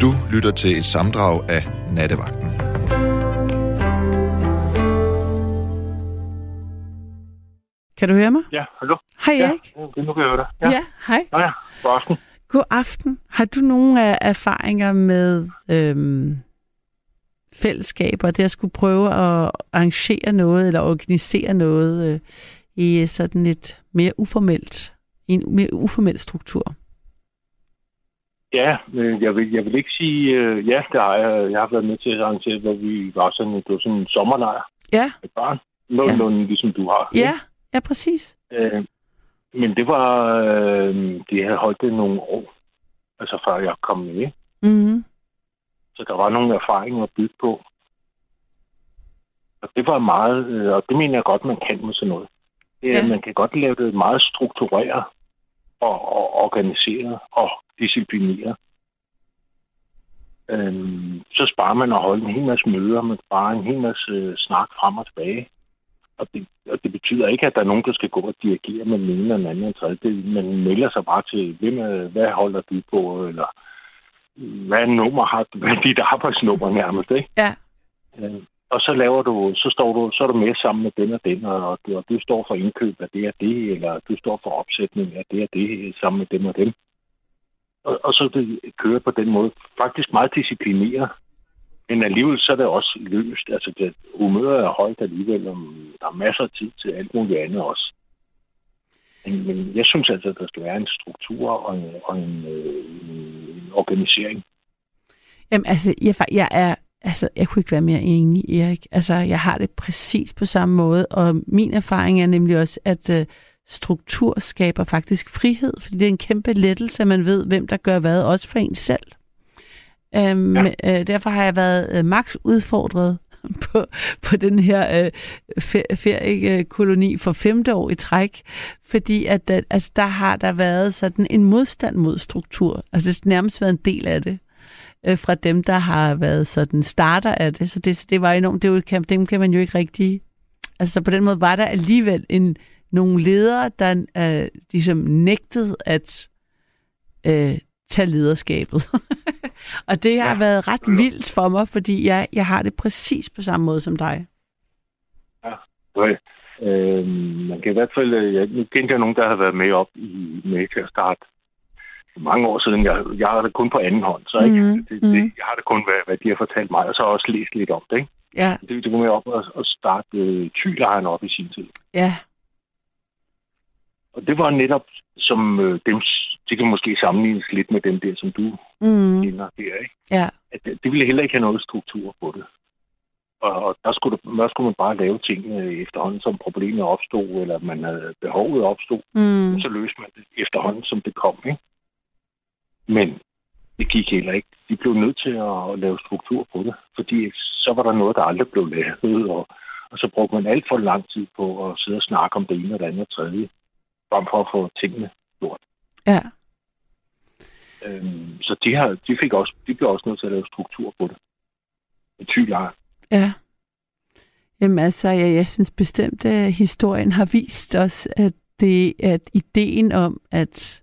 Du lytter til et samdrag af Nattevagten. Kan du høre mig? Ja, hallo? Hej Ja, Erik. ja, nu kan jeg høre dig. Ja, hej. Nå ja, god aften. God aften. Har du nogle af erfaringer med øhm, fællesskaber, det at skulle prøve at arrangere noget eller organisere noget øh, i sådan et mere uformelt, i en mere uformel struktur? Ja, jeg vil, jeg vil ikke sige, øh, ja, det har jeg. Jeg har været med til at arrangere, hvor vi var sådan, det var sådan en sommerlejr Ja, med børn. Nogenlunde ja. ligesom du har. ja, ja, præcis. Øh, men det var, øh, de havde holdt det nogle år, altså før jeg kom med. Mm-hmm. Så der var nogle erfaringer at bygge på. Og det var meget, øh, og det mener jeg godt, man kan med sådan noget. Det er, ja. Man kan godt lave det meget struktureret og, og organiseret og disciplineret. Øhm, så sparer man at holde en hel masse møder, man sparer en hel masse øh, snak frem og tilbage. Og det, og det betyder ikke, at der er nogen, der skal gå og dirigere med den ene eller den anden tredje. Det- Man melder sig bare til, hvem, er- hvad holder du på, eller hvad nummer har du, hvad er dit arbejdsnummer nærmest, ikke? Ja, Øh, og så laver du, så står du, så er du med sammen med den og den, og du, og du står for indkøb af det og det, eller du står for opsætning af det og det, sammen med dem og dem. Og, og så det kører på den måde. Faktisk meget disciplineret. Men alligevel så er det også løst. Altså, det, humøret er højt alligevel, og der er masser af tid til alt muligt andet også. Men, men jeg synes altså, at der skal være en struktur og en, og en, øh, en organisering. Jamen, altså, jeg, jeg er, altså, jeg kunne ikke være mere enig, Erik. Altså, jeg har det præcis på samme måde, og min erfaring er nemlig også, at øh, struktur skaber faktisk frihed, fordi det er en kæmpe lettelse, at man ved, hvem der gør hvad, også for en selv. Øhm, ja. øh, derfor har jeg været øh, max udfordret på, på den her øh, fe- feriekoloni for femte år i træk, fordi at, øh, altså, der har der været sådan en modstand mod struktur. Altså det har nærmest været en del af det øh, fra dem, der har været sådan starter af det. Så det, det var enormt, det var, dem kan man jo ikke rigtig... Altså på den måde var der alligevel en, nogle ledere, der øh, ligesom nægtede at øh, tage lederskabet. og det har ja. Ja. været ret vildt for mig, fordi jeg, jeg har det præcis på samme måde som dig. Okay. Øh, man kan i hvert fald, øh, jeg, nu kendte jeg nogen, der har været med op i med til at starte mange år siden. Jeg, jeg har det kun på anden hånd, så ikke? Mhm, Det, mhm. det, jeg har det kun, hvad, hvad de har fortalt mig, og så har jeg også læst lidt om det. Ikke? Ja, Det, det var med op og, og starte øh, tylejren op i sin tid. ja, Og det var netop, som øh, dem, det kan måske sammenlignes lidt med den der, som du mm, kender der, ikke? ja, At det, det ville heller ikke have noget struktur på det. Og, og der, skulle der skulle man bare lave tingene efterhånden, som problemet opstod, eller man havde behovet opstod. mm, så løste man det efterhånden, som det kom. Ikke? Men det gik heller ikke. De blev nødt til at lave struktur på det, fordi så var der noget, der aldrig blev lavet, og, og så brugte man alt for lang tid på at sidde og snakke om det ene og det andet og tredje, frem for at få tingene gjort. ja. Øhm, så de, har, de, fik også, de blev også nødt til at lave struktur på det. Betydeligt Ja. Jamen altså, jeg, jeg synes bestemt, at historien har vist os, at det at ideen om, at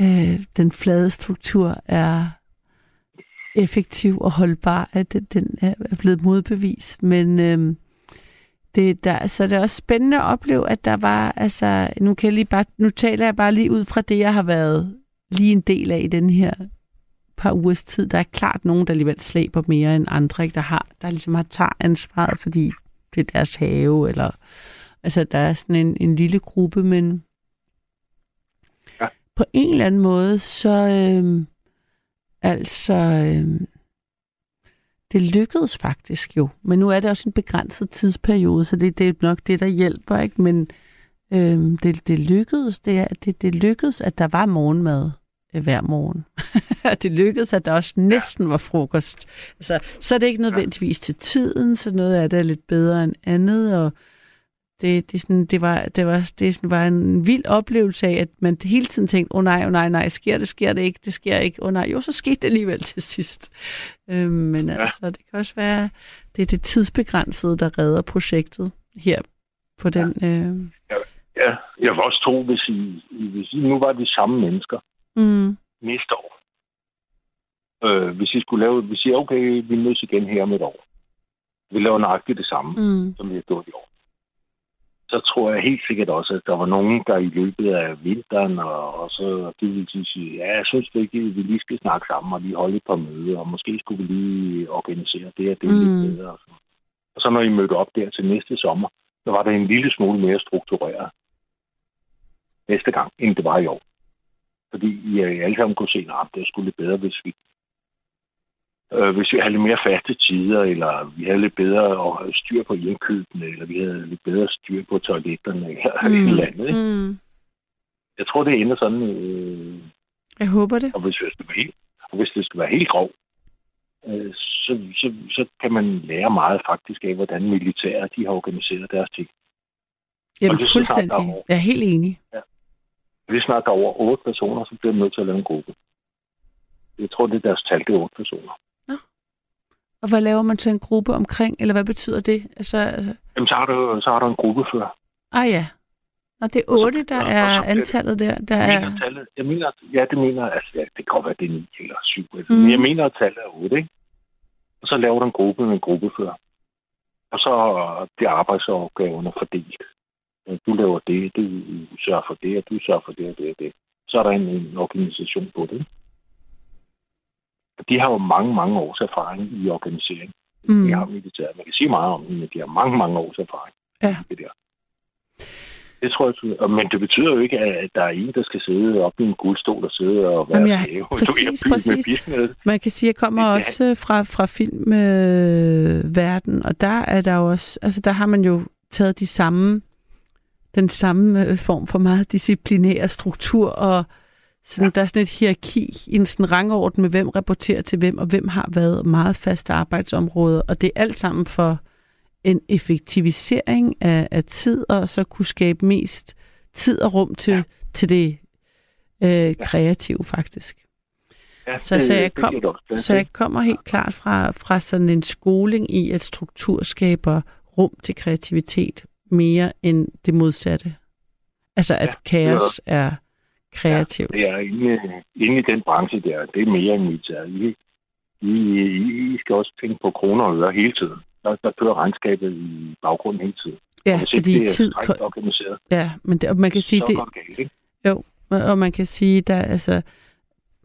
øh, den flade struktur er effektiv og holdbar, at den, er er blevet modbevist. Men øh, det, der, så det er også spændende at opleve, at der var, altså, nu, kan jeg lige bare, nu taler jeg bare lige ud fra det, jeg har været lige en del af i den her par ugers tid. Der er klart nogen, der alligevel slæber mere end andre, ikke? Der, har, der ligesom har tager ansvaret, fordi det er deres have, eller altså der er sådan en, en lille gruppe, men Ja. på en eller anden måde, så øhm, altså øhm, det lykkedes faktisk jo, men nu er det også en begrænset tidsperiode, så det, det er nok det, der hjælper, ikke? Men øhm, det, det lykkedes, det, er- det, det lykkedes, at der var morgenmad øh, hver morgen. det lykkedes, at der også næsten var frokost. Altså, så er det ikke nødvendigvis til tiden, så noget af det er lidt bedre end andet, og det, det, sådan, det, var, det, var, det sådan, var en vild oplevelse af, at man hele tiden tænkte, åh oh, nej, åh oh, nej, nej, sker det, sker det ikke, det sker ikke, åh oh, nej, jo, så skete det alligevel til sidst. Øhm, men ja. altså, det kan også være, det er det tidsbegrænsede, der redder projektet her på den... Øh, Ja, jeg vil også tro, hvis I, hvis I nu var de samme mennesker mm, næste år, Øh, hvis I skulle lave, hvis I siger, okay, vi mødes igen her om et år. Vi laver nøjagtigt det samme, Mm. som vi har gjort i år. Så tror jeg helt sikkert også, at der var nogen, der i løbet af vinteren, og, og så det vil sige, ja, jeg synes ikke, vi lige skal snakke sammen og lige holde et par møder, og måske skulle vi lige organisere det og det Mm. lidt bedre. Og, sådan. og så når I mødte op der til næste sommer, så var det en lille smule mere struktureret næste gang, end det var i år. Fordi I alle sammen kunne se, at det skulle lidt bedre, hvis vi øh, hvis vi havde lidt mere faste tider, eller vi havde lidt bedre styr på indkøbene, eller vi havde lidt bedre styr på toiletterne, eller mm. et eller andet. Ikke? Mm. Jeg tror, det ender sådan, øh, Jeg håber det. og hvis det skal være helt, og hvis det skal være helt grov, øh, så, så, så kan man lære meget faktisk af, hvordan militære de har organiseret deres ting. Jamen, det er fuldstændig. derovre. Jeg er helt enig. Hvis snart der er over otte personer, så bliver man nødt til at lave en gruppe. Jeg tror, det er deres tal, det er otte personer. Og hvad laver man til en gruppe omkring, eller hvad betyder det? Altså, altså Jamen, så har du, så har du en gruppe før. ah ja. Og det er Og så- otte, der og så er det- antallet der. der Jeg er... mener, tallet, jeg mener, ja, det mener, altså, ja, det kan godt være, det er 9 eller 7, mm. Men jeg mener, at tallet er 8, ikke? Og så laver du en gruppe med en gruppefører. Og så bliver arbejdsopgaverne fordelt. Du laver det, du sørger for det, og du sørger for det og det og det. Så er der en, en organisation på det. De har jo mange, mange års erfaring i organisering. Mm. De har militæret. Man kan sige meget om det, men de har mange, mange års erfaring. Ja. i Det der. Det tror jeg, men det betyder jo ikke, at der er en, der skal sidde op i en guldstol og sidde og være Jamen, jeg- slave. præcis, med præcis. med. Man kan sige, at jeg kommer er- også øh, fra, fra filmverden, øh, verden, og der er der jo også, altså der har man jo taget de samme, den samme øh, form for meget disciplinære struktur, og sådan, ja. der er sådan et hierarki, en sådan rangorden med, hvem rapporterer til hvem, og hvem har været meget faste arbejdsområder, og det er alt sammen for en effektivisering af, af tid, og så kunne skabe mest tid og rum til, ja. Til det øh, kreative, faktisk. Ja, Så- så jeg kom- Så jeg kommer helt klart fra, fra sådan en skoling i, at struktur skaber rum til kreativitet mere end det modsatte. Altså, at Ja, kaos er kreativt. Det er inde, inde i den branche der. Det er mere end militæret. I, I, I, skal også tænke på kroner og øre hele tiden. Der, der kører regnskabet i baggrunden hele tiden. Ja, hvis fordi det er tid... organiseret, Ja, men det, og man kan sige, så det, galt, ikke? og man kan sige, der altså,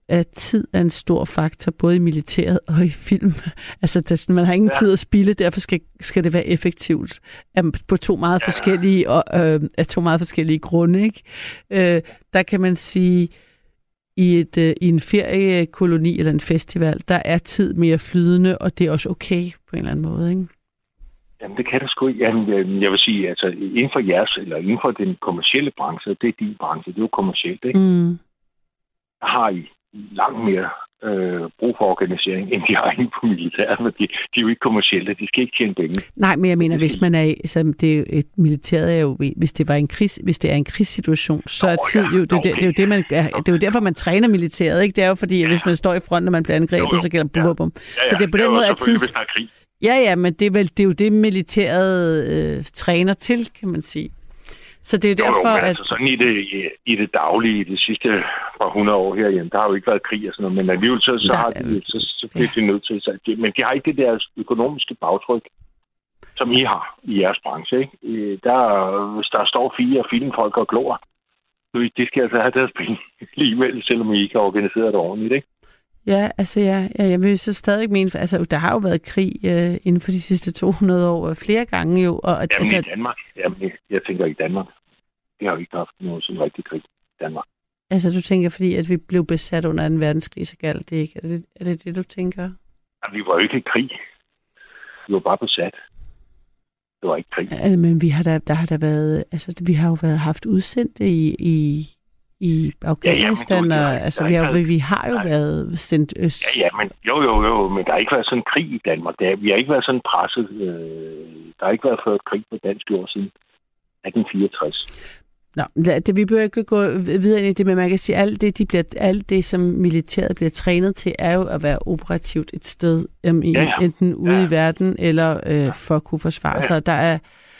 at tid er en stor faktor, både i militæret og i film. Altså, det, man har ingen ja. Tid at spille, derfor skal, skal det være effektivt på to meget Ja. forskellige og, øh, af to meget forskellige grunde. Ikke? Øh, der kan man sige, i, et, øh, i en feriekoloni eller en festival, der er tid mere flydende, og det er også okay på en eller anden måde. Ikke? Jamen, det kan det sgu ikke. Jamen, øh, jeg vil sige, altså inden for jeres, eller inden for den kommercielle branche, det er din branche, det er jo kommercielt, ikke? Mm. Der har I langt mere øh, brug for organisering, end de har inde på militæret, fordi de er jo ikke kommercielle, de skal ikke tjene penge. Nej, men jeg mener, hvis man er, så det er et militæret er jo, hvis det var en kris, hvis det er en krigssituation, så er tid ja. jo, det, jo det, det er jo det, man, det er jo derfor, man træner militæret, ikke? Det er jo fordi, at hvis man står i front, og man bliver angrebet, Jo, jo. så gælder Ja. bum, bum. Ja, Så det er på den måde, at tids- hvis der er krig. Ja, ja, men det er, vel, det er jo det, militæret øh, træner til, kan man sige. Så det er jo Jo, jo, derfor, men at... altså sådan i det, i, i det daglige, i de sidste par hundrede år herhjemme, der har jo ikke været krig og sådan noget, men alligevel så, så, har de, så, så bliver de nødt til, de, men de har ikke det der økonomiske bagtryk, som I har i jeres branche, ikke? Der, hvis der står fire filmfolk og glor, de skal altså have deres penge alligevel, selvom I ikke har organiseret det ordentligt, ikke? Ja, altså ja, ja, jeg vil så stadig mene, altså der har jo været krig øh, inden for de sidste 200 år, øh, flere gange jo, og at, Jamen altså, i Danmark, jamen, jeg tænker i Danmark, det har jo ikke haft noget sådan rigtig krig i Danmark. altså du tænker, fordi at vi blev besat under 2. verdenskrig, så galt det ikke. Er det er det, det du tænker? Jamen, vi var jo ikke i krig. Vi var bare besat. Det var ikke krig. Ja, men vi har da, der har der været, altså vi har jo været haft udsendte i, i, i Afghanistan, du- der- og altså vi har, vi, vi har jo Nej. været sendt øst. Ja, ja, men jo, jo, jo, men der har ikke været sådan en krig i Danmark. Der, vi har ikke været sådan presset. Øh, der har ikke været ført krig på dansk jord siden 1864. Nå, det, vi behøver ikke gå videre ind i det, men man kan sige, at alt det, de bliver, alt det, som militæret bliver trænet til, er jo at være operativt et sted, um, i, Ja, ja. enten ude Ja. i verden, eller øh, for at kunne forsvare Ja, ja. sig. Der er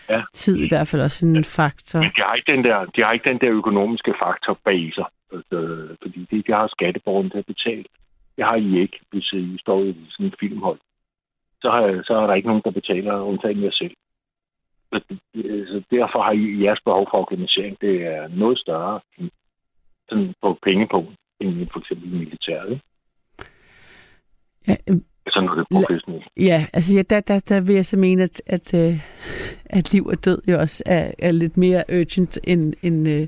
Ja. tid i hvert fald også en faktor. Men de har ikke den der, de har ikke den der økonomiske faktor bag sig. Øh, fordi de, de har skatteborgerne til at betale. Det har I ikke, hvis I står i sådan et filmhold. Så, har, så er der ikke nogen, der betaler undtagen jer selv. Så, så derfor har I jeres behov for organisering, det er noget større end, sådan på pengepunkt, end for eksempel militæret. Ikke? Ja, øh, det er professionelt. ja altså ja, der, der, der vil jeg så mene, at, at, øh, at liv og død jo også er, er lidt mere urgent end, end, øh,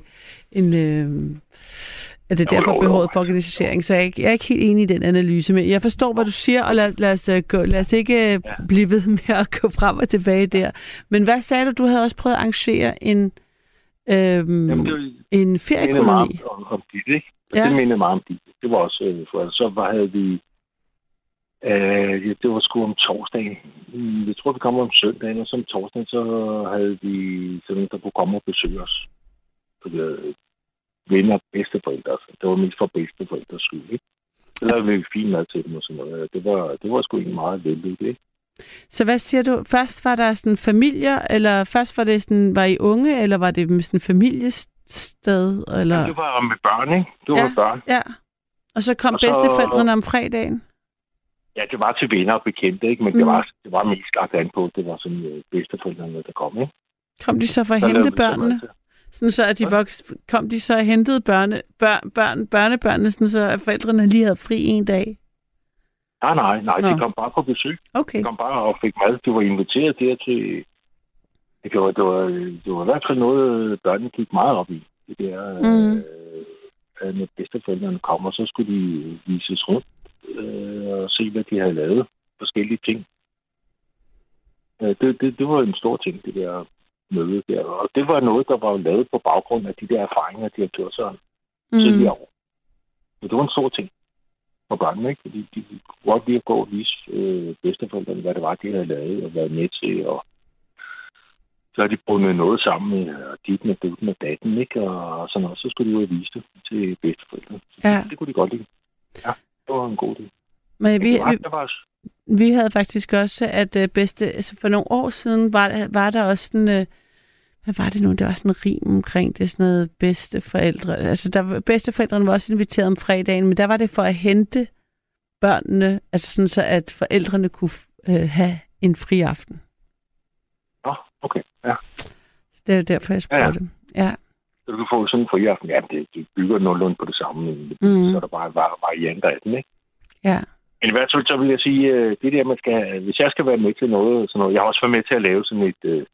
end øh, at det er derfor behovet for organisering. Så jeg, er ikke- jeg er ikke helt enig i den analyse, men jeg forstår, hvad du siger, og lad, lad, os, øh, gå, lad os ikke ja. Ja. blive ved med at gå frem og tilbage der. Men hvad sagde du? Du havde også prøvet at arrangere en, øhm, Jamen, det, en minder meget feriekoloni. om, om dit, ikke? Ja. Det minder meget om dit. Det var også, øh, for så var, havde vi, øh, ja, det var sgu om torsdagen. Mm, Jeg tror, vi kom om søndagen, og så om torsdagen, så havde vi sådan, der kunne komme og besøge os. Vi havde venner og bedsteforældre. Så det var mest for bedsteforældres skyld, ikke? Så lavede vi fin mad til dem og sådan noget. Det var, det var sgu egentlig meget vellykket, ikke? Så hvad siger du? Først var der sådan familier, eller først var det sådan, var I unge, eller var det med sådan familiested? Eller? Ja. Det var med børn, ikke? Var Ja. ja. børn. Ja. Og så kom Og så- bedsteforældrene om fredagen? Ja, det var til venner og bekendte, ikke? Men Mm. det, var, det var mest lagt an på, det var sådan øh, bedsteforældrene, der kom, ikke? Kom de så for at Så hente så børnene? til. Sådan så, at de voks, kom de så og hentede børne, børn, børn, børnebørnene, sådan så at forældrene lige havde fri en dag? Nej, nej, nej, Nå. de kom bare på besøg. Okay. De kom bare og fik mad. De var inviteret der til... Det var, det var, det var i hvert fald noget, børnene gik meget op i. Det der, Mm. øh, når bedsteforældrene kom, og så skulle de vises rundt øh, og se, hvad de havde lavet. Forskellige ting. Øh, det, det, det var en stor ting, det der møde der. Og det var noget, der var lavet på baggrund af de der erfaringer, de har gjort sig Mm. tidligere år. Så det var en stor ting for børnene, ikke? Fordi de kunne godt lide at gå og vise øh, bedsteforældrene, hvad det var, de havde lavet og været med til. Og så har de bundet noget sammen med og ditten og dutten og datten, ikke? Og sådan noget. Så skulle de jo vise det til bedsteforældrene. Ja. Det kunne de godt lide. Ja, det var en god idé. Men vi, var, vi, det var, vi havde faktisk også, at øh, bedste, altså for nogle år siden var, var der også sådan, øh, hvad var det nu, der var sådan en rim omkring det, sådan noget bedsteforældre. Altså der, bedsteforældrene var også inviteret om fredagen, men der var det for at hente børnene, altså sådan så, at forældrene kunne øh, have en fri aften. Nå, okay. Ja. Så det er jo derfor, jeg spurgte. Ja. ja. Så du kan få sådan en fri aften. Ja, det, det bygger nogenlunde på det samme. Mhm. Så er der bare var, varianter af den, ikke? ja. Men i hvert fald så vil jeg sige, øh, det der, man skal, hvis jeg skal være med til noget, sådan noget jeg har også været med til at lave sådan et, øh,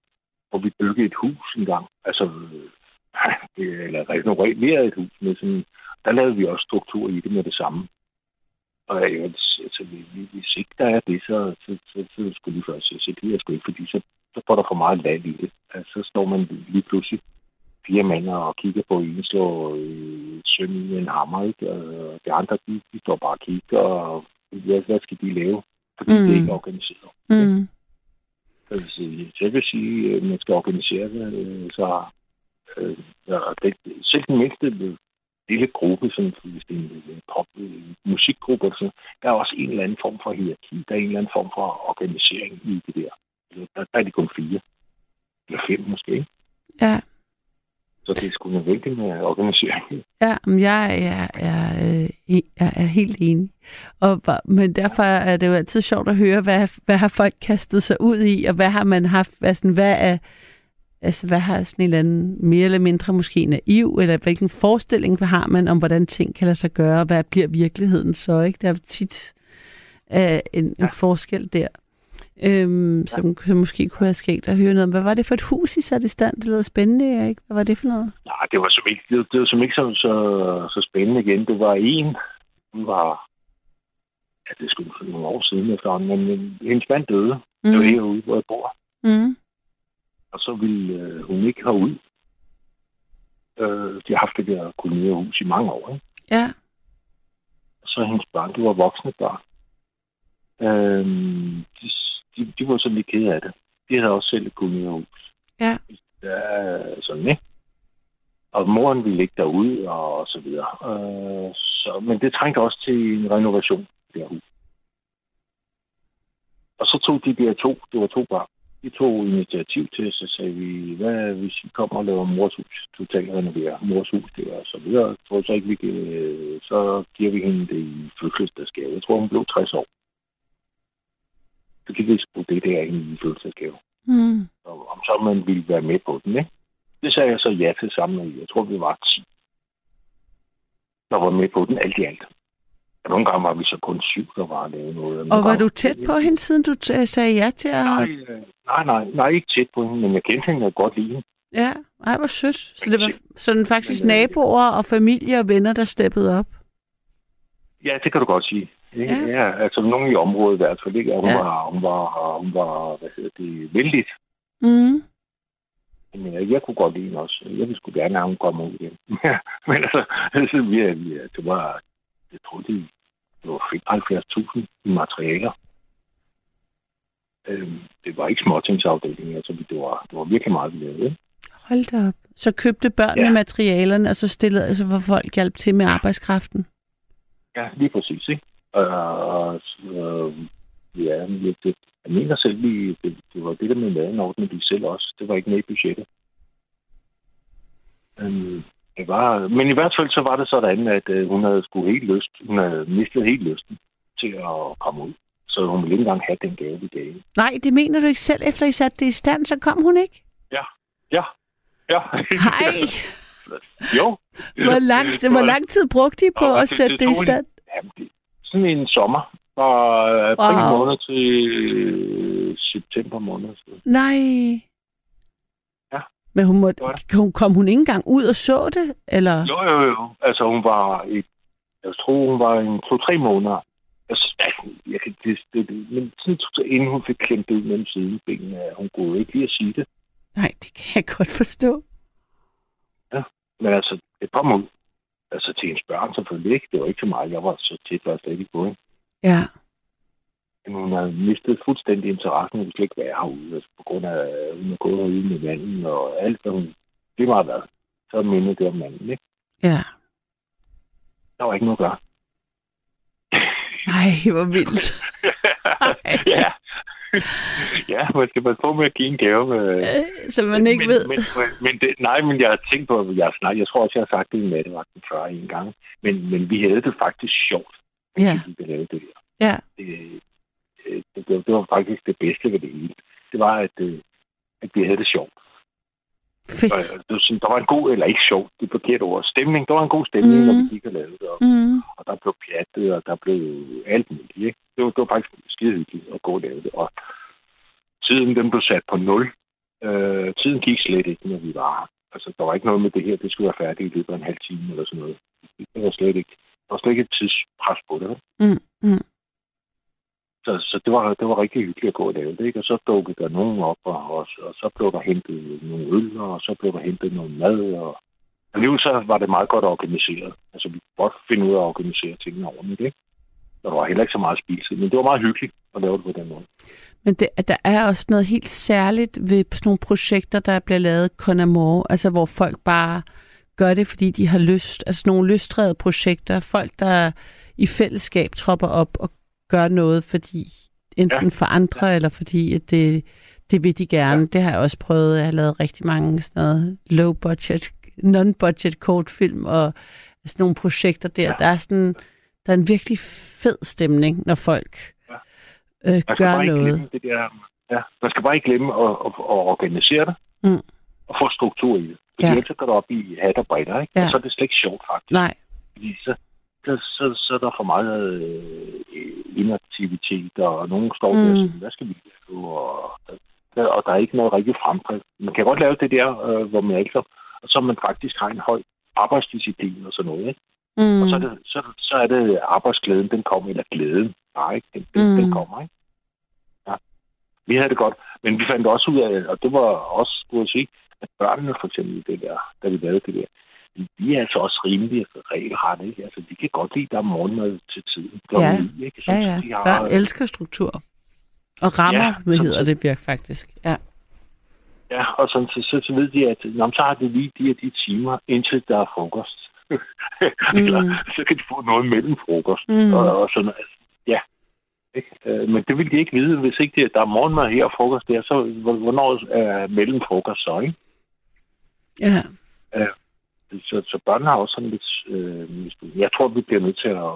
hvor vi byggede et hus en gang. Altså, eller renoverede et hus. Med sådan, der lavede vi også struktur i det med det samme. Og øh, altså, hvis- hvis ikke der er det, så, så, så, så skulle vi først sige, det er sgu ikke, fordi så, så får der for meget land i det. Altså, så står man lige pludselig fire mænd og kigger på en slår øh, søm med en hammer, ikke? Og de andre, de, de står bare og kigger, og hvad, hvad skal de lave? Fordi mm. det er Mm. ikke organiseret. Mm. Jeg vil sige, jeg vil sige, at man skal organisere det, øh, så øh, det, selv den mindste lille gruppe, som hvis det er en, øh, pop, en musikgruppe, eller sådan, der er også en eller anden form for hierarki, der er en eller anden form for organisering i det der. Altså, der, der er de kun fire, eller fem måske, ikke? Ja. Så det er sgu nødvendigt med organisering. Ja, men jeg, jeg, jeg, øh, jeg er helt enig. Og, men derfor er det jo altid sjovt at høre, hvad, hvad har folk kastet sig ud i, og hvad har man haft, hvad, sådan, hvad er, altså, hvad har sådan en eller anden mere eller mindre måske naiv, eller hvilken forestilling har man om, hvordan ting kan lade sig gøre, og hvad bliver virkeligheden så, ikke? Der er tit øh, en, en Ja. forskel der, øhm, som, som måske kunne have sket at høre noget om. Hvad var det for et hus, I satte i stand? Det lød spændende, ikke? Hvad var det for noget? Nej, det var som ikke, det, det var som ikke så, så, så spændende igen. Det var en, hun var, ja, det skulle nogle år siden efterhånden, men men hendes mand døde. Mm. Det var herude, hvor jeg bor. Mm. Og så ville øh, hun ikke herud. Øh, de har haft det der kolonierhus i mange år, ikke? Ja. Og så hendes børn, de var voksne børn. Øh, de, de, de var sådan lidt kede af det. De havde også selv et kolonierhus. Ja. Ja, sådan, ikke? Og moren ville ikke derude, og så videre. Øh, så, men det trængte også til en renovation, det her hus. Og så tog de der to, det var to børn, de tog initiativ til, så sagde vi, hvad hvis vi kommer og laver mors hus, totalt renoverer mors hus der, og så videre. Jeg tror så ikke, vi kan, så giver vi hende det i fødselsdagsgave. Jeg tror, hun blev 60 år. Så kan vi sgu det der i fødselsdagsgave. Mm. Og om så man ville være med på den, ikke? Det sagde jeg så ja til sammen. Jeg tror, vi var 10, der var med på den alt i alt. Og nogle gange var vi så kun syv, der var lavet noget. Og var du tæt på hende, siden du t- sagde ja til at... Nej, øh, nej, nej, nej, ikke tæt på hende, men jeg kendte hende godt hende. Ja, ej, hvor sødt. Så det var sådan faktisk naboer og familie og venner, der steppede op? Ja, det kan du godt sige. Ja. Ja, ja altså nogen i området i hvert fald. Ikke? Og Hun, Ja. ja. var, hun, var, hun var, hvad hedder det, vældig. Mm. Men jeg, jeg kunne godt lide hende også. Jeg ville sgu gerne have, hun kom ud igen. men altså, altså vi, vi, det var, jeg tror, det, det var 75.000 i materialer. Øhm, det var ikke småtingsafdelingen, altså det var, det var virkelig meget, vi lavede. ikke? Hold da op. Så købte børnene Ja. materialerne, og så stillede altså, hvor folk hjalp til med arbejdskraften? Ja, lige præcis, ikke? Og, øh, ja, jeg, det, jeg mener selv, vi, det, det var det der med maden ordnede de selv også. Det var ikke med i budgettet. Um, det var, men i hvert fald så var det sådan, at øh, hun havde sgu helt lyst, hun havde mistet helt lysten til at komme ud. Så hun ville ikke engang have den gave, vi gav. Nej, det mener du ikke selv, efter I satte det i stand, så kom hun ikke? Ja, ja, ja. Hej! jo. Hvor lang, hvor lang tid brugte I på Og at det- sætte det det i tog en- stand? Jamen, det, sådan en sommer fra april Wow. måned til øh, september måned. Nej. Ja. Men hun må, Det var kom, kom hun ikke engang ud og så det? Eller? Jo, jo, jo. Altså, hun var i, jeg tror, hun var en to-tre måneder. Altså, jeg kan, det, det, det, men sådan, inden hun fik klemt ud mellem sidebenene, hun kunne ikke lige at sige det. Nej, det kan jeg godt forstå. Men altså, det kom ud. Altså, til hendes børn selvfølgelig ikke. Det var ikke til mig. Jeg var så tæt, var jeg slet ikke på hende. Ja. Men hun havde mistet fuldstændig interessen. Hun ville slet ikke være herude. Altså, på grund af, at hun er gået herude med manden og alt, hvad hun... Det meget været. Så mindede det om manden, ikke? Ja. Der var ikke noget at gøre. Ej, hvor vildt. ja. ja, man skal passe på med at give en gave. Øh, Som man ikke men, ved. Men, men, men det, nej, men jeg har tænkt på, at jeg, snak, jeg tror også, jeg har sagt det i nattevagten før en gang. Men, men vi havde det faktisk sjovt, Ja. vi lavede det her. Ja. Det, det, det, det, var faktisk det bedste ved det hele. Det var, at, øh, at vi havde det sjovt. Fedt. Og, øh, der var en god, eller ikke sjovt, det er forkert ord, stemning. Der var en god stemning, mm. når vi gik og lavede det. Og, Mm. og der blev pjattet, og der blev alt muligt. Ikke? Det, var, det var faktisk skide hyggeligt at gå og lave det. Og tiden den blev sat på nul. Øh, tiden gik slet ikke, når vi var her. Altså, der var ikke noget med det her, det skulle være færdigt i løbet af en halv time eller sådan noget. Det var slet ikke, der var slet ikke et tidspres på det. vel? Mm. Mm. Så, så det, var, det var rigtig hyggeligt at gå og lave det. Ikke? Og så dukkede der nogen op, og, og, og så blev der hentet nogle øl, og så blev der hentet noget mad. Og alligevel så var det meget godt organiseret. Altså, vi kunne godt finde ud af at organisere tingene ordentligt. Ikke? Der var heller ikke så meget spiltid, men det var meget hyggeligt at lave det på den måde. Men det, der er også noget helt særligt ved sådan nogle projekter, der bliver lavet con amour, altså hvor folk bare gør det, fordi de har lyst. Altså nogle lystredede projekter. Folk, der i fællesskab tropper op og gør noget, fordi enten Ja. for andre, eller fordi at det, det vil de gerne. Ja. Det har jeg også prøvet. Jeg har lavet rigtig mange sådan noget low budget, non-budget kortfilm og sådan nogle projekter der. Ja. Der er sådan, der er en virkelig fed stemning, når folk Ja. øh, gør noget. glemme det der, ja, man skal bare ikke glemme at, at, at organisere det. Mm. Og få struktur i det. Fordi Ja. ellers går det op i hat og bredder, ikke? Ja. Og så er det slet ikke sjovt, faktisk. Nej, Fordi så, så, så, så er der for meget øh, inaktivitet, og nogen står der Mm. og siger, hvad skal vi lave? Og, der, og der er ikke noget rigtig fremdrift. Man kan godt lave det der, øh, hvor man ikke så, og så man faktisk har en høj arbejdsdisciplin og sådan noget, ikke? Mm. Og så er, det, så, så er det arbejdsglæden, den kommer, eller glæden, nej, ikke? Den, den, Mm. den kommer, ikke? Ja. Vi havde det godt, men vi fandt også ud af, og det var også, skulle jeg sige, at børnene for eksempel det der, da vi lavede det der, de- er altså også rimelig regelrette, ikke? Altså, de kan godt lide, at der er morgenmad til tiden. Ja. ni, ikke? Så, Ja, ja. de har, Børn elsker struktur. Og rammer, Ja, hvad hedder det, Birk, faktisk. Ja. Ja, og sådan, så, så, så ved de, at nå, men så har de lige de her de timer, indtil der er frokost. Eller Mm. så kan de få noget mellem frokost. Mm. Og, og sådan, altså, ja. Øh, Men det vil de ikke vide, hvis ikke det, der er morgenmad her og frokost der, så hvor- hvornår er mellem frokost så, ikke? Ja. Så, så børn har også sådan lidt... Øh, jeg tror, vi bliver nødt til at...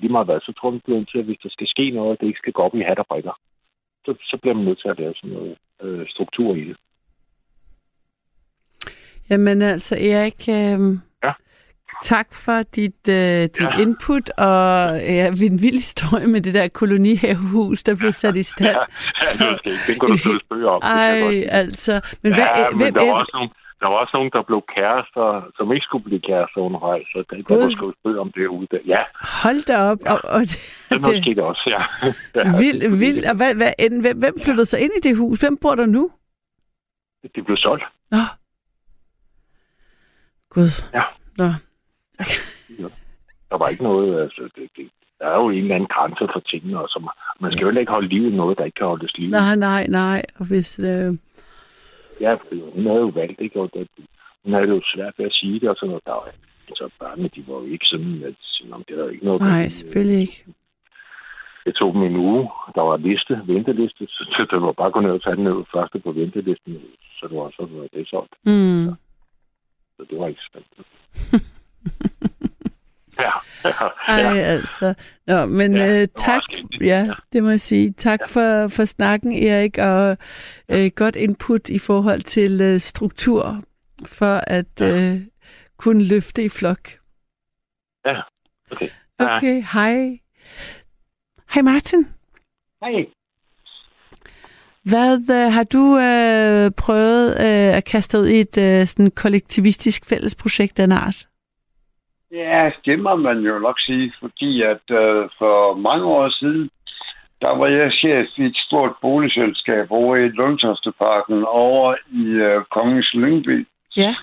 Lige meget hvad, så tror vi bliver nødt til, at hvis der skal ske noget, det ikke skal gå op i hat og brikker, så, så bliver man nødt til at lave sådan noget øh, struktur i det. Jamen altså, Erik, øh, Ja. tak for dit, øh, dit ja. Input, og ja, en vild historie med det der kolonihavehus, der blev sat i stand. Ja, ja, det skal ikke. Den kan du skrive om. det Ej, altså. Men hvad, ja, hvem, men der var, hvem, også nogle, der var også nogen, der blev kærester, som ikke skulle blive kærester undervejs, så der, der var skrives bøger om det ude. Ja, hold da op. Og, og det det, måske det også, ja. ja vildt, vildt. Og hvad, hvad, hvem, hvem flyttede sig ind i det hus? Hvem bor der nu? Det blev solgt. Nå. Gud. Ja. Nå. Der var ikke noget, altså, det, det, der er jo en eller anden grænse for tingene, og som, man skal jo ikke holde liv i noget, der ikke kan holdes liv. Nej, nej, nej. Og hvis... Øh, Ja, for hun havde jo valgt, ikke? Og det, hun havde jo svært ved at sige det, og sådan noget. Der var, altså, børnene, de var jo ikke sådan, at "Nå, det er der ikke noget. nej, selvfølgelig ikke. Det tog dem en uge. Der var liste, venteliste, så det var bare ned og tage den første på ventelisten. Så det var så var det solgt. Mm. Så det var ikke spændende. ja, Ej, ja. altså. Nå, men Ja, øh, tak. Ja. det må jeg sige. Tak ja. for, for snakken, Erik, og øh, godt input i forhold til øh, struktur for at Ja. øh, kunne løfte i flok. Ja, okay. Hej. Okay, hej. Hej Martin. Hej. Hvad øh, har du øh, prøvet øh, at kaste ud i et øh, sådan kollektivistisk fællesprojekt af en art? Ja, det må man jo nok sige, fordi at øh, for mange år siden, der var jeg chef i et stort boligselskab over i Lundtofteparken over i øh, Kongens Lyngby. Ja.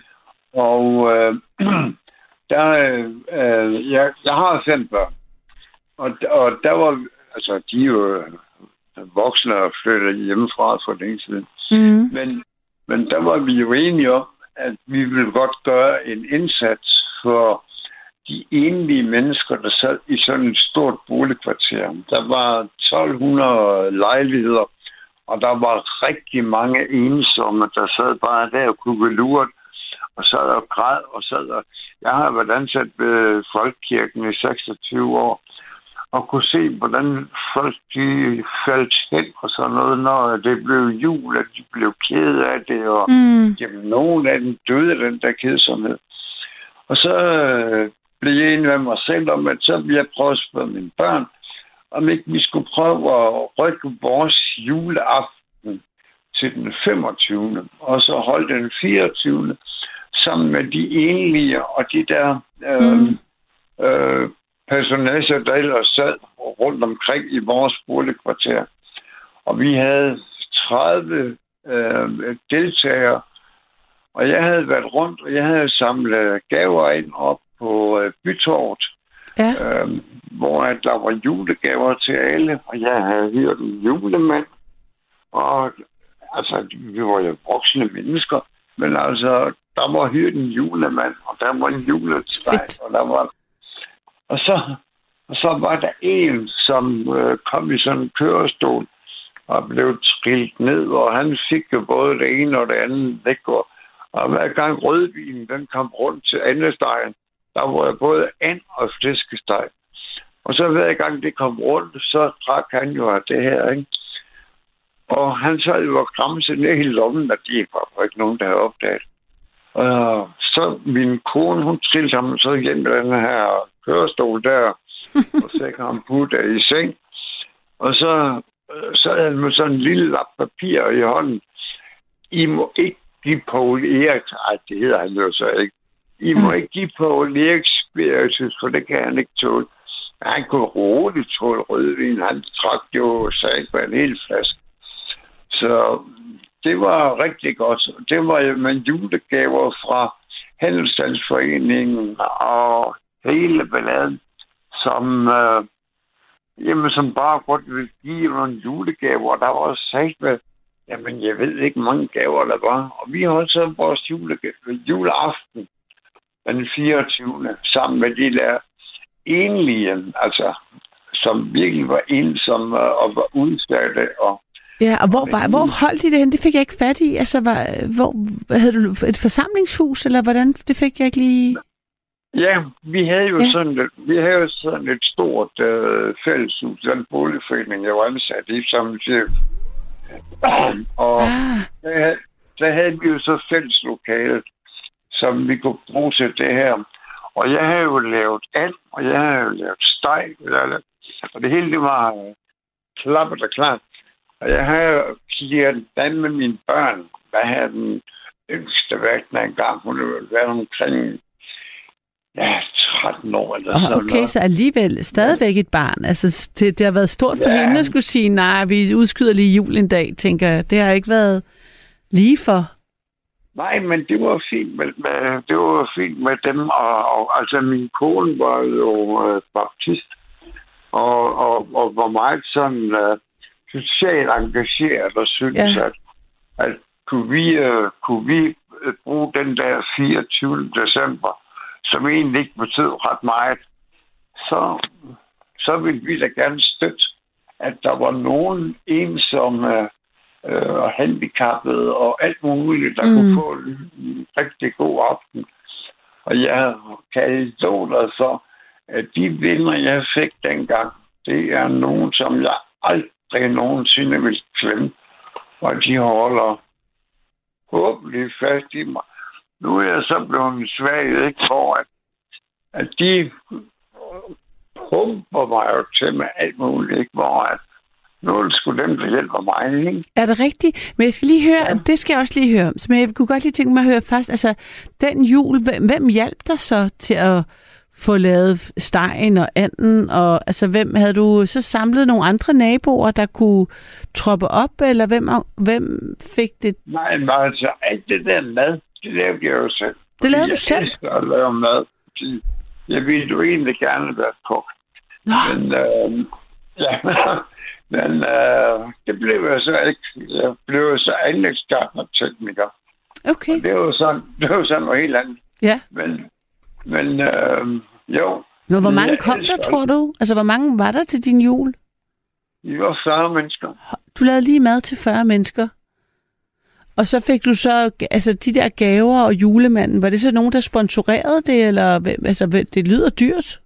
Og øh, der, øh, jeg, jeg har fem børn. Og, og der var, altså de er jo øh, voksne og flyttet hjemmefra for længe siden. Mm. Men, men der var vi jo enige om, at vi ville godt gøre en indsats for de enlige mennesker, der sad i sådan et stort boligkvarter. Der var 1200 lejligheder, og der var rigtig mange ensomme, der sad bare der og kunne lurt og sad og græd og sad og... Jeg har været ansat ved Folkekirken i 26 år, og kunne se, hvordan folk de faldt hen og sådan noget, når det blev jul, at de blev kede af det, og Mm. jamen, nogen af dem døde af den der kedsomhed. Og så øh, blev jeg enig med mig selv om, at så ville jeg prøve at spørge mine børn, om ikke vi skulle prøve at rykke vores juleaften til den 25. og så holde den 24. sammen med de enlige og de der øh, Mm. øh, personager, der ellers sad rundt omkring i vores boligkvarter. Og vi havde 30 øh, deltagere, og jeg havde været rundt, og jeg havde samlet gaver ind op på øh, Bytorvet, Ja. øh, hvor der var julegaver til alle, og jeg havde hørt en julemand. Og altså, vi var jo voksne mennesker, men altså, der var hørt en julemand, og der var en juletræ, og der var... Og så, og så var der en, som øh, kom i sådan en kørestol, og blev trillet ned, og han fik jo både det ene og det andet væk. Og, og hver gang rødvinen den kom rundt til andestegen, der var jeg både and og flæskesteg. Og så hver gang det kom rundt, så drak han jo af det her, ikke? Og han sad jo og kramse ned i lommen, og det var ikke nogen, der havde opdaget. Og så min kone, hun trillede ham så hjem med den her kørestol der, og kan han putte i seng. Og så øh, sad han med sådan en lille lap papir i hånden. I må ikke give Paul Erik, ej, det hedder han jo så ikke. I må ikke give Paul Erik spiritus, for det kan han ikke tåle. Han kunne roligt tåle rødvin. Han trak jo sig med en hel flaske. Så det var rigtig godt. Det var med julegaver fra Handelsstandsforeningen og hele balladen, som, øh, jamen, som bare godt ville give nogle julegaver. Der var sagt med, jamen jeg ved ikke mange gaver, der var. Og vi holdt så vores julegave, juleaften den 24. sammen med de der enlige, altså som virkelig var ensomme og var udsatte. Og, Ja, og hvor, var, hvor holdt I det hen? Det fik jeg ikke fat i. Altså, var, hvor, havde du et forsamlingshus, eller hvordan? Det fik jeg ikke lige... ja, vi havde jo Ja. sådan, et, vi havde sådan et stort øh, fælleshus, den boligforening, jeg var ansat i som chef. og Ah, der, der havde vi jo så fælles lokale, som vi kunne bruge til det her. Og jeg havde jo lavet and, og jeg havde jo lavet steg, og, jeg havde lavet, og det hele det var øh, klappet og klart. Og jeg havde clearet den med mine børn. Hvad havde den yngste været en gang? Hun havde været omkring ja, 13 år eller sådan okay, noget. så alligevel stadigvæk et barn. Altså, det, det har været stort for Ja. hende at skulle sige, nej, vi udskyder lige jul en dag, tænker jeg. Det har ikke været lige for. Nej, men det var fint med, med, det var fint med dem. Og, og altså, min kone var jo øh, baptist, og, og, og var meget sådan øh, socialt engageret, og synes, Ja. at, at kunne vi, øh, kunne vi øh, bruge den der 24. december, som egentlig ikke betød ret meget, så, så ville vi da gerne støtte, at der var nogen ensomme øh, og handicappede og alt muligt, der Mm. kunne få en, en rigtig god aften. Og jeg kan love dig for, at de vinder, jeg fik dengang, det er nogen, som jeg aldrig nogensinde vil glemme. Og de holder håbentlig fast i mig. Nu er jeg så blevet svag, ikke? For at, at de pumper mig jo til med alt muligt, ikke? Hvor at nu er det sgu dem, der hjælper mig, ikke? Er det rigtigt? Men jeg skal lige høre, ja. det skal jeg også lige høre. Men jeg kunne godt lige tænke mig at høre først, altså den jul, hvem, hvem hjalp dig så til at få lavet stegen og anden, og altså hvem havde du så samlet nogle andre naboer, der kunne troppe op, eller hvem, hvem fik det? Nej, men altså, alt det der mad, det lavede jeg jo selv. Det lavede jeg du selv? elsker at lave mad. Jeg ville jo egentlig gerne være kok. Nå, Men, øh, ja, men øh, det blev jeg så ikke. Jeg blev jo så anlægsgartner tekniker. okay. Det var jo sådan, det var sådan noget helt andet. Ja. Men, men øh, jo, Nå, hvor mange kom der, tror du? Altså, hvor mange var der til din jul? vi var 40 mennesker. Du lavede lige mad til 40 mennesker. Og så fik du så, altså de der gaver og julemanden, var det så nogen, der sponsorerede det, eller altså, det lyder dyrt?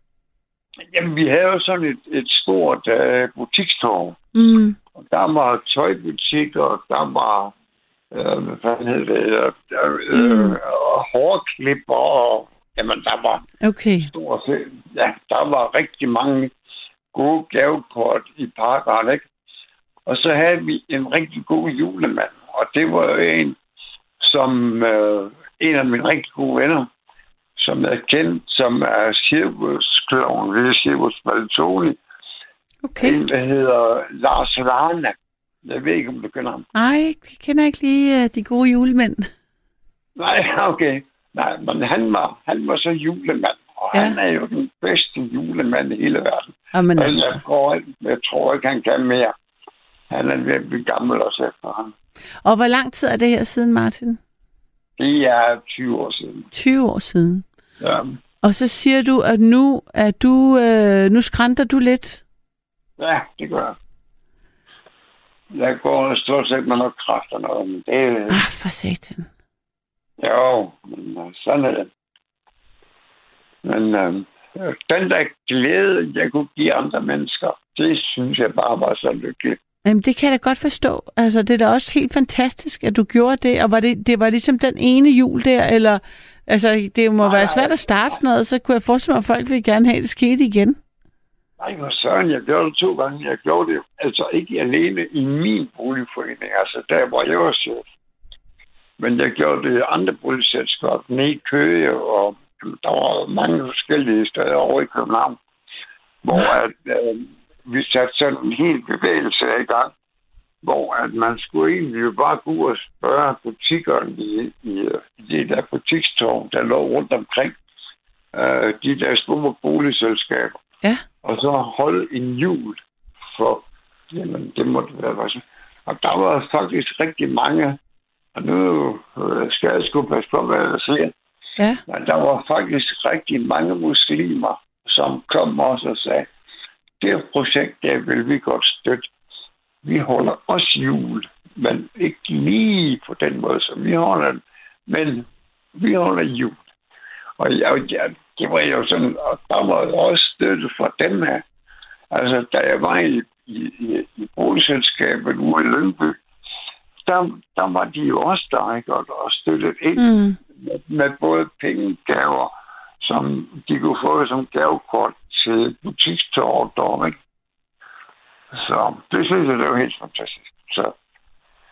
Jamen, vi havde jo sådan et, et stort øh, butikstorv. Mm. Og der var tøjbutikker, og der var, øh, hvad fanden hed det, øh, øh, Mm. øh, hårklipper, og jamen, der var Okay. stort set, ja, der var rigtig mange gode gavekort i parkeren, ikke? Og så havde vi en rigtig god julemand, og det var jo en, som øh, en af mine rigtig gode venner, som jeg kendt, som er cirkuskloven ved Cirkus Valtoni, Okay. en, der hedder Lars Varna. Jeg ved ikke, om du kender ham. Nej, jeg kender ikke lige uh, de gode julemænd. Nej, okay. Nej, men han var, han var så julemand, og Ja. han er jo den bedste julemand i hele verden. Jamen Og altså. jeg, tror, ikke- jeg tror ikke, han kan mere. Han er ved at blive gammel også efter ham. Og hvor lang tid er det her siden, Martin? Det er 20 år siden. 20 år siden. Ja, Og så siger du, at nu er du, øh, nu skrænter du lidt. ja det gør jeg. Jeg går stort set med noget kraft og noget, men det Ah, for satan. jo, men øh, sådan er det. Men øh, den der glæde, jeg kunne give andre mennesker, det synes jeg bare var så lykkeligt. Jamen, det kan jeg da godt forstå. Altså, det er da også helt fantastisk, at du gjorde det. Og var det, det var ligesom den ene jul der, eller... Altså, det må Nej, være svært at starte sådan noget, så kunne jeg forestille mig, at folk vil gerne have, at det skete igen. Nej, hvor søren, jeg gjorde det to gange. Jeg gjorde det altså ikke alene i min boligforening, altså der, hvor jeg var chef. Men jeg gjorde det i andre boligselskaber, nede i Køge, og jamen, der var mange forskellige steder over i København, hvor at, øh, vi satte sådan en hel bevægelse i gang, hvor at man skulle egentlig jo bare gå ud og spørge butikkerne i, i, i det der butikstårn, der lå rundt omkring, øh, de der store boligselskaber Ja. og så holde en jul for, jamen det må det være. Altså. Og der var faktisk rigtig mange, og nu øh, skal jeg sgu passe på, hvad jeg siger, Ja. men der var faktisk rigtig mange muslimer, som kom også og sagde, det projekt, der vil vi godt støtte. Vi holder også jul, men ikke lige på den måde, som vi holder den. Men vi holder jul. Og jeg, jeg, det var jo sådan, og der var også støtte fra dem her. Altså, da jeg var i, i, i, i boligselskabet ude i Lyngby, der, der var de jo også der, ikke? Og, og støttet ind mm. med, med både pengegaver, som de kunne få som gavekort til butikstårter, ikke? Så det synes jeg, det var helt fantastisk. Så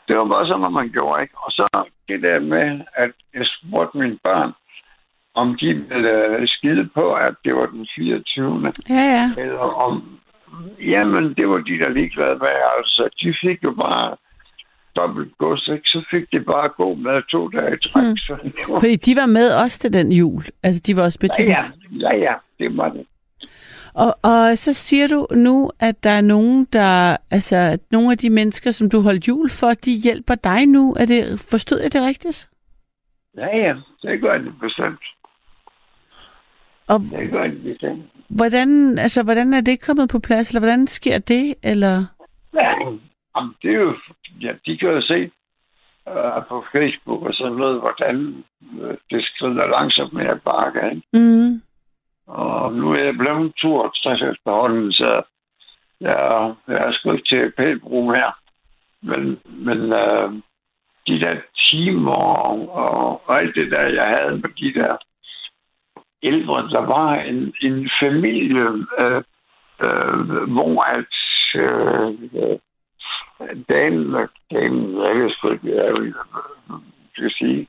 det var bare sådan, hvad man gjorde, ikke? Og så det der med, at jeg spurgte mine børn, om de ville skide på, at det var den 24. Ja, ja. Eller om... Jamen, det var de, der ligeglade med. Altså, de fik jo bare dobbelt gods, ikke? Så fik de bare gå med to dage i træk. Mm. Så var... Fordi de var med også til den jul. Altså, de var også betalt. Ja, ja, ja, ja, det var det. Og, og så siger du nu, at der er nogen, der, altså, at nogle af de mennesker, som du holdt jul for, de hjælper dig nu. Er det, forstod jeg det rigtigt? Ja, ja, det gør det bestemt. Og Det gør det bestemt. hvordan, altså, hvordan er det kommet på plads, eller hvordan sker det, eller? Ja, jamen, det er jo, ja, de kan jo se uh, på Facebook og sådan noget, hvordan uh, det skrider langsomt med at bakke, ikke? Mm. Og nu er jeg blevet 62 efterhånden, så jeg, jeg er sgu ikke til pælbrug mere. Men, men øh, de der timer og, og alt det der, jeg havde med de der ældre, der var en, en familie, øh, øh, hvor at øh, damen, damen, jeg ved sgu ikke, hvad jeg vil sige,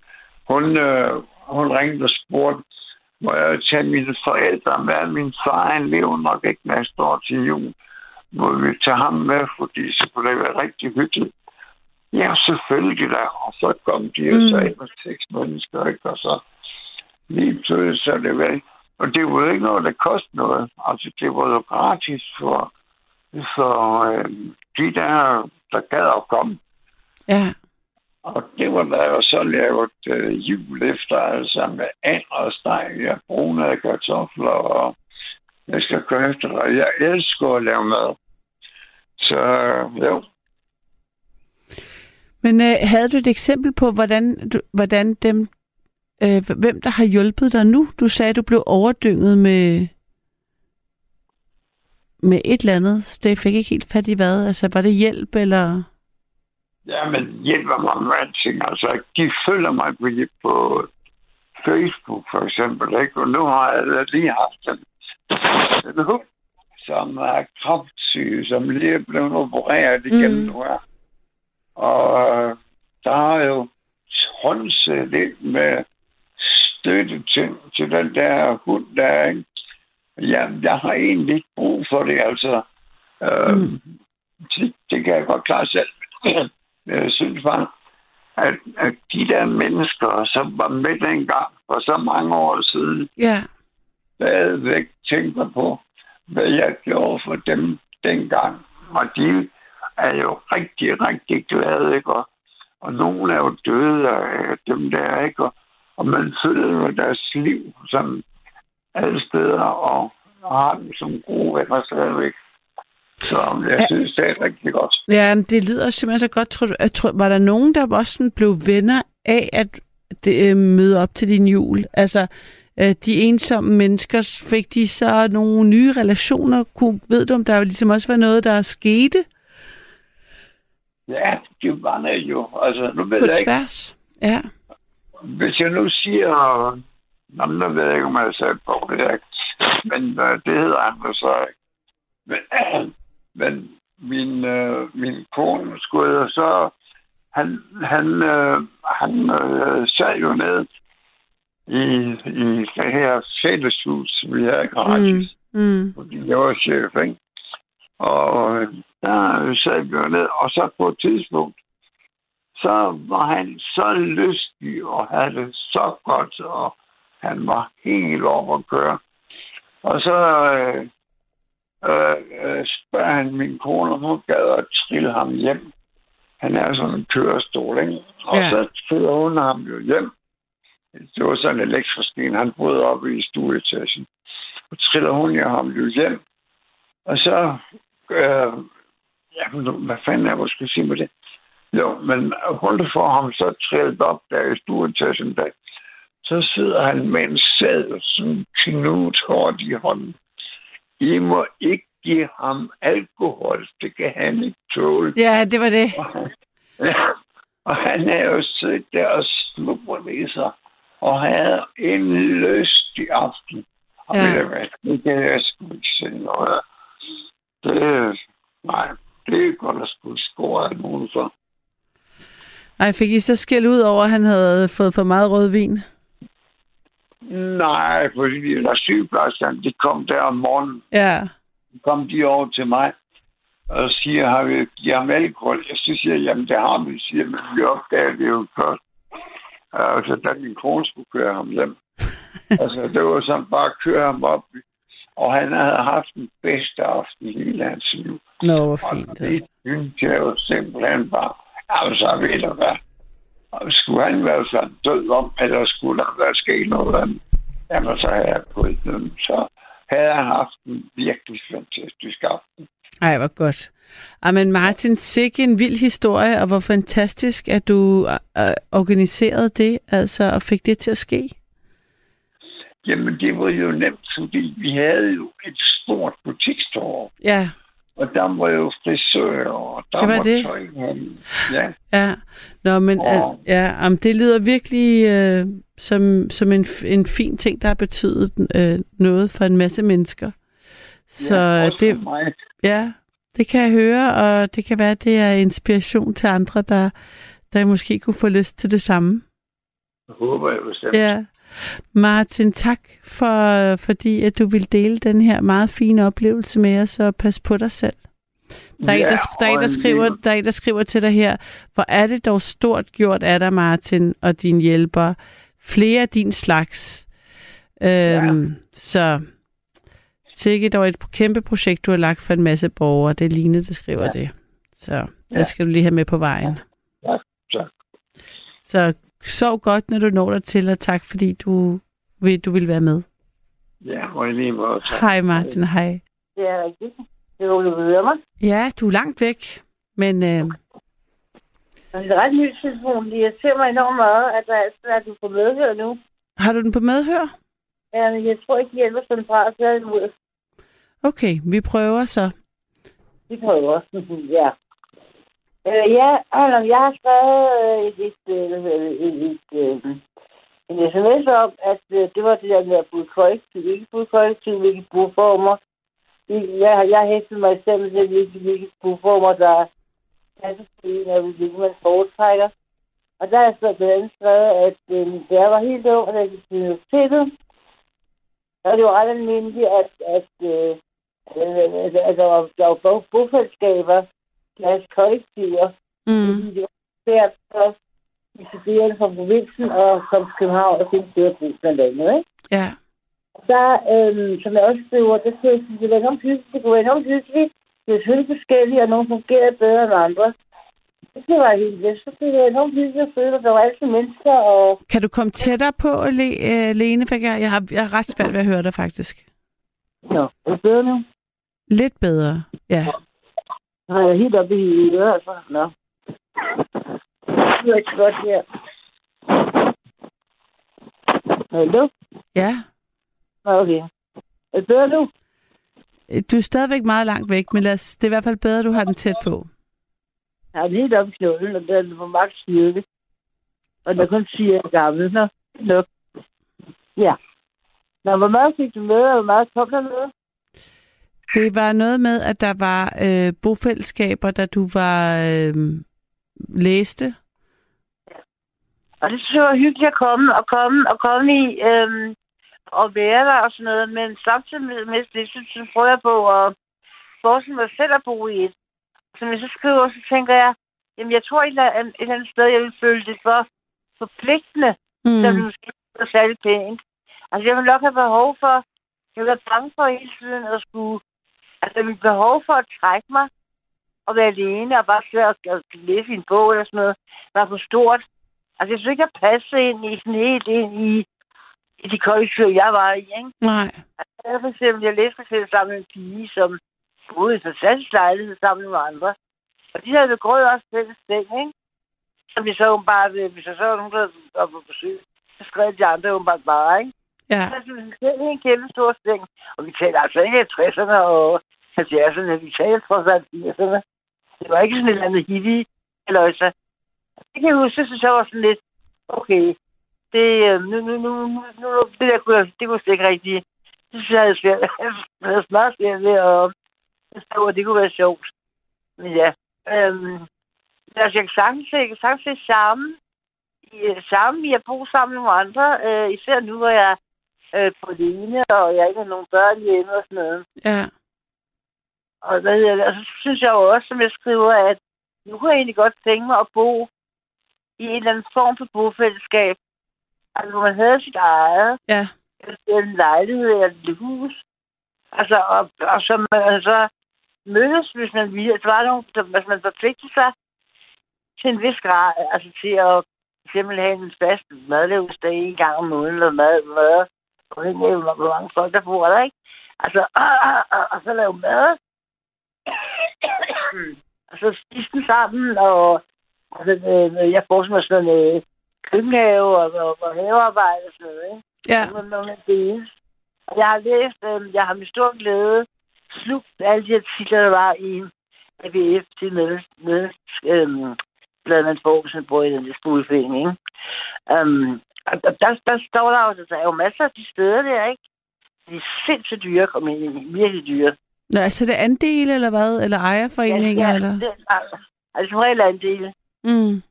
hun, øh, hun ringede og spurgte, må jeg tage mine forældre med? Min far, han lever nok ikke næste år til jul. Må vi tage ham med, fordi så kunne det være rigtig hyggeligt. Ja, selvfølgelig da. Og så kom de og sagde, med seks mennesker, ikke? Og så lige pludselig så det væk. Og det var jo ikke noget, der kostede noget. Altså, det var jo gratis for, for øh, de der, der gad at komme. Ja. Og det var der jo så lavet øh, jul efter, altså med and og steg, ja, brune kartofler, og jeg skal køre efter dig. Jeg elsker at lave mad. Så jo, Men øh, havde du et eksempel på, hvordan, du, hvordan dem, øh, hvem der har hjulpet dig nu? Du sagde, at du blev overdynget med, med et eller andet. Det fik ikke helt fat i hvad. Altså, var det hjælp, eller... Ja, men hjælper mig med alting. Altså, de følger mig på, på Facebook, for eksempel. Ikke? Og nu har jeg lige haft en, en hund, som er kraftsyg, som lige er blevet opereret igen Mm. mm. nu her. Og øh, der har jo håndset lidt med støtte til, til den der hund der, ikke? Ja, jeg har egentlig ikke brug for det, altså. Øh, Mm. det, det kan jeg godt klare selv. Jeg synes bare, at, at de der mennesker, som var med dengang for så mange år siden, Ja. stadigvæk tænker på, hvad jeg gjorde for dem dengang. Og de er jo rigtig, rigtig glade, ikke? Og, og nogle er jo døde af dem der, ikke? Og, og man følger jo deres liv som alle steder, og, og har dem som gode venner stadigvæk. Så jeg Ja. synes, det er rigtig godt. Ja, men det lyder simpelthen så godt. Tror du, jeg tror, var der nogen, der også sådan blev venner af at det, øh, møde op til din jul? Altså, øh, de ensomme mennesker, fik de så nogle nye relationer? Kunne, ved du, om der ligesom også var noget, der skete Ja, det var det jo. Altså, nu ved på jeg ikke, tværs? Ja. hvis jeg nu siger... Nå, men nu ved jeg ikke, om jeg sagde på det. Men øh, det hedder jo så ikke. Men, men min, øh, min kone skulle jo så... Han, han, øh, han øh, sad jo ned i, i det her fælleshus, vi har gratis. Mm. Mm. fordi jeg var chef, ikke? Og øh, der sad vi jo ned, og så på et tidspunkt, så var han så lystig og havde det så godt, og han var helt over at køre. Og så øh, øh, øh, spørger han min kone, om hun gad at trille ham hjem. Han er sådan en kørestol, ikke? Og Ja. så triller hun ham jo hjem. Det var sådan en elektrisk en, han boede oppe i stueetagen. Og triller hun jo ham jo hjem. Og så, øh, ja, hvad fanden er jeg skal sige med det? Jo, men hun får ham så trillet op der i stueetagen der. Så sidder han med en sæd, sådan knut hårdt i hånden. I må ikke give ham alkohol. Det kan han ikke tåle. Ja, det var det. Ja, og han er jo siddet der og slubret i sig, og havde en lystig aften. Og Ja. hvad, det kan jeg sgu ikke se noget. Det, nej, det er godt at skulle score af nogen for. Ej, fik I så skæld ud over, at han havde fået for meget rødvin? Nej, fordi der sygeplejerskerne, de kom der om morgenen, Ja. kom de over til mig, og siger, har vi givet ham alkohol? Jeg så siger, jamen det har vi, siger, men vi opdager det jo først. Altså, da min kone skulle køre ham hjem. altså, det var sådan bare at køre ham op. Og han havde haft den bedste aften i hele hans liv. Nå, hvor Og fint. det Altså. synes jeg jo simpelthen bare, altså ved du hvad, og skulle han være sådan død om, eller skulle der være sket noget andet, jamen så havde jeg gået dem. Så havde han haft en virkelig fantastisk aften. Ej, hvor godt. Ej, men Martin, sikke en vild historie, og hvor fantastisk, at du øh, organiserede det, altså, og fik det til at ske. Jamen det var jo nemt, fordi vi havde jo et stort butikstor, Ja, og der var jo frisører, og der Det var var det. tøjhandel. Ja, ja. Nå, men Åh. oh. ja, jamen, det lyder virkelig øh, som, som en, en fin ting, der har betydet øh, noget for en masse mennesker. Så ja, også det. Ja, det kan jeg høre, og det kan være, at det er inspiration til andre, der, der måske kunne få lyst til det samme. Jeg håber jeg bestemt. Ja. Martin, tak for, fordi at du vil dele den her meget fine oplevelse med os, og pas på dig selv. Der er, en, der, der, er en, der, skriver, der er en, der skriver til dig her, hvor er det dog stort gjort af dig, Martin, og din hjælper. Flere af din slags. Øhm, Så sikkert dog et kæmpe projekt, du har lagt for en masse borgere. Det er Line, der skriver ja. Ja. det. Så det Ja. skal du lige have med på vejen. Ja, tak. Så sov godt, når du når dig til, og tak fordi du, vil- du vil være med. Ja, og i lige måde. Tak. Hej Martin, hej. Det er rigtigt. Det du høre mig. Ja, du er langt væk, men øh, det er ret ny telefon. Det irriterer mig enormt meget, at der altid er, at du får medhør nu. har du den på medhør? Ja, men jeg tror ikke, det hjælper sådan fra at tage imod. Okay, vi prøver så. Vi prøver. ja. Øh, ja, altså, jeg har skrevet øh, et, et, øh, et, et, øh, en sms om, at øh, det var det der med at bruge kollektiv, ikke bruge kollektiv, hvilke boformer. Jeg, jeg hæftede mig selv til, hvilke, hvilke boformer, der passer til en, og hvilke man foretrækker. Og der er så blandt andet skrevet, at øh, da jeg var helt ung, og da jeg gik til universitetet, og det jo ret almindeligt, at, at, øh, at, at, at der var, der var bogfællesskaber, deres kollektiver, Mm. fordi det var svært for de studerende fra provinsen og kom til København og finde steder bo blandt andet. Ikke? Ja. Der, øhm, som jeg også skriver, der siger at det var enormt hyggeligt. Det kunne være enormt hyggeligt. Det er selvfølgelig forskellige, og nogle fungerer bedre end andre. Det var helt vildt. Så det var enormt hyggeligt at føle, at der var altid mennesker, og Kan du komme tættere på, Le, øh, Lene? For jeg, jeg, har, jeg har ret svært ved at høre dig faktisk. Nå, er det bedre nu? Lidt bedre, ja. Har jeg helt oppe i øret, altså. Nå. Det er ikke godt her. Hallo? Ja. Okay. Er det bedre nu? Du er stadigvæk meget langt væk, men lad os, det er i hvert fald bedre, at du har den tæt på. Jeg har den helt oppe i knolden, og er den på maks styrke. Og der kun siger jeg gammel. Nå, nok. Ja. Nå, hvor meget fik du med, og hvor meget kom der med? Det var noget med, at der var øh, bofællesskaber, da du var øh, læste. Og det synes jeg var hyggeligt at komme og komme og komme i øhm, og være der og sådan noget. Men samtidig med, det, så, så prøver jeg på at forestille mig selv at bo i et. Som jeg så skriver, så tænker jeg, jamen jeg tror et eller andet, et eller andet sted, jeg vil føle det for forpligtende, mm. Mm. måske ikke særlig pænt. Altså jeg vil nok have behov for, jeg vil være bange for hele tiden at skulle, altså jeg have behov for at trække mig og være alene og bare sidde og, og læse i en bog eller sådan noget, var for stort. Altså, jeg synes ikke, jeg passer ind i sådan helt ind i, i de kollektiver, jeg var i, ikke? Nej. Altså, jeg for eksempel, jeg læste for eksempel sammen med en pige, som boede i en fantastisk lejlighed sammen med andre. Og de havde jo grød også fælles seng, ikke? Så vi så bare, hvis der så var nogen, der var på besøg, så skrev de andre jo bare ikke? Ja. Så vi selv en kæmpe stor seng. Og vi talte altså ikke 60'erne og Altså, 70'erne, vi talte trods alt 80'erne. Det var ikke sådan et eller andet hippie, eller altså, så. Det kan jeg huske, så synes jeg var sådan lidt, okay, det, øhm, nu, nu, nu, nu, nu det der kunne jeg, det kunne jeg ikke rigtigt. det synes jeg havde svært, jeg havde snart svært ved at forstå, at det kunne være sjovt. Men ja, øhm, altså, jeg kan sagtens, jeg kan sagtens se sammen, i, øh, sammen i at bo sammen med nogle andre, øh, især nu, hvor jeg øh, på alene, og jeg ikke har nogen børn hjemme og sådan noget. Ja. Og, hvad hedder det? og så synes jeg jo også, som jeg skriver, at nu kunne jeg egentlig godt tænke mig at bo i en eller anden form for bofællesskab. Altså, hvor man havde sit eget, Ja. en lejlighed eller et hus. Altså, og, og så man altså mødes, hvis man ville. Der var nogle, der, hvis man forpligtede sig til en vis grad, altså til at simpelthen have en fast madlavsdag en gang om måneden, eller mad, mad, afhængig af, hvor mange folk der bor der, ikke? Altså, og, og, og, og så lave mad, og så spise den sammen, og altså, øh, jeg forestiller mig sådan noget øh, køkkenhave og, og, og havearbejde og sådan noget, ikke? Ja. Man er det. Og jeg har læst, øh, jeg har med stor glæde slugt alle de artikler, der var i ABF til med, med øh, man får, hvis man bor i den der stueforening, ikke? Um, og der, der står der jo, der er jo masser af de steder der, ikke? De er sindssygt dyre at komme ind i, virkelig dyre. Nå, altså det er andel, eller hvad? Eller ejerforeninger, ja, eller? Det, altså, altså som regel er en del. Mm.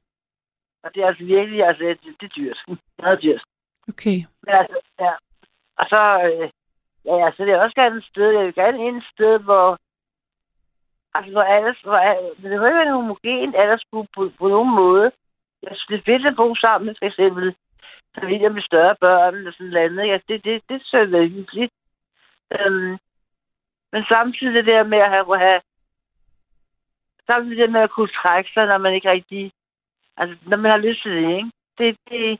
Og det er altså virkelig, altså, det, det er dyrt. Det er dyrt. Okay. Men altså, ja. Og så, øh, ja, ja, så det er også gerne et sted, jeg vil gerne ind et sted, hvor, altså, hvor alles, hvor, al- men det må ikke være homogent, alles på, på, på nogen måde. Jeg synes, det er fedt at bo sammen for eksempel, familier med større børn, eller sådan noget andet. Ja, det, det, det synes jeg er hyggeligt. Øhm, men samtidig det der med at have, have samtidig det med at kunne trække sig, når man ikke rigtig, altså, når man har lyst til det, ikke? Det, det,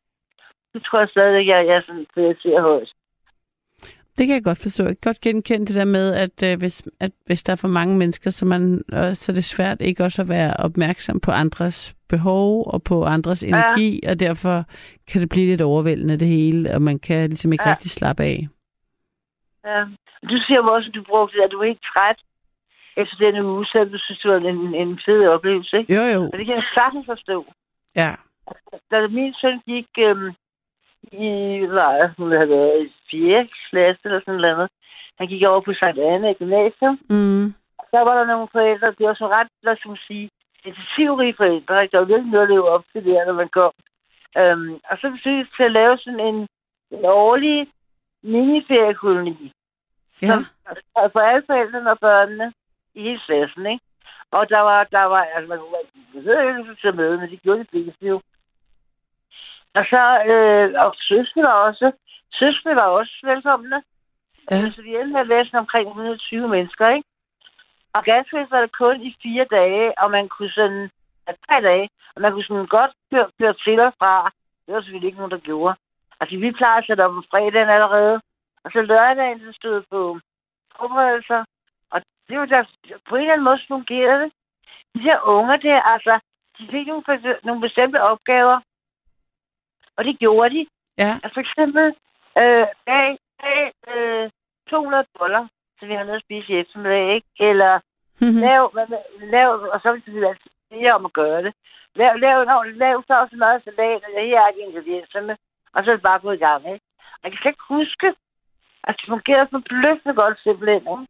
det tror jeg stadig, jeg, jeg sådan prioriterer højt. Det kan jeg godt forstå. Jeg kan godt genkende det der med, at, øh, hvis, at hvis der er for mange mennesker, så, man, øh, så er det svært ikke også at være opmærksom på andres behov og på andres energi, ja. og derfor kan det blive lidt overvældende det hele, og man kan ligesom ikke. Ja. rigtig slappe af. Ja. Du siger jo også, at du brugte det, at du er ikke træt efter denne uge, så du synes, det var en, en fed oplevelse, ikke? Jo, jo. Og det kan jeg sagtens forstå. Ja. Da min søn gik øhm, i, hvad hun havde været i 4. klasse eller sådan noget, han gik over på Sankt Anne i gymnasium, Mm. der var der nogle forældre, det var så ret, lad os sige, intensivrige forældre, ikke? Der var virkelig noget at leve op til det, når man kom. Øhm, og så besøgte jeg til at lave sådan en, en årlig miniferiekoloni. Ja. Som, altså for alle forældrene og børnene i hele klassen, ikke? Og der var, der var, altså man kunne ikke, tage med, men de gjorde det fleste jo. Og så, øh, og søskende var også, søskende var også velkomne. Ja. Ja. Så vi endte med at sådan omkring 120 mennesker, ikke? Og ganske vist var det kun i fire dage, og man kunne sådan, ja, tre dage, og man kunne sådan godt køre, køre til og fra. Det var selvfølgelig ikke nogen, der gjorde. Altså, vi plejer at sætte op om fredagen allerede, og så lørdagen, så stod på forberedelser, og det var der, på en eller anden måde fungerede det. De her unger der, altså, de fik nogle, nogle bestemte opgaver, og det gjorde de. Ja. Altså, for eksempel, øh, bag, bag øh, 200 boller, så vi har noget at spise i eftermiddag, ikke? Eller Mhm. lav, hvad lav, og så vil altså bede om at gøre det. Lav, lav, lav, lav så også meget salat, og her er de ingredienserne, og så er det bare gået i gang, ikke? Og jeg kan ikke huske, at det fungerede forbløffende godt simpelthen, ikke?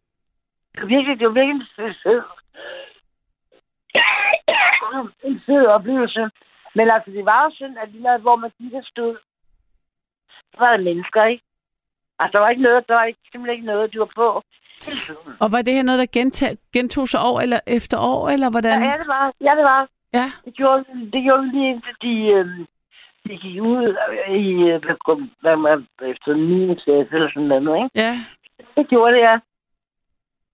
Det var virkelig, det var virkelig en fed, en fed oplevelse. Men altså, det var jo sådan, at lige hvor man gik og stod, så var der mennesker, ikke? Altså, der var ikke noget, der var ikke, simpelthen ikke noget, de var på. Og var det her noget, der gentag, gentog sig år eller efter år, eller hvordan? Ja, det var. Ja, det var. Ja. Det gjorde, det gjorde lige indtil de, øhm, de gik ud i, øh, hvad man, efter 9. klasse eller sådan noget, ikke? Ja. Det gjorde det, ja.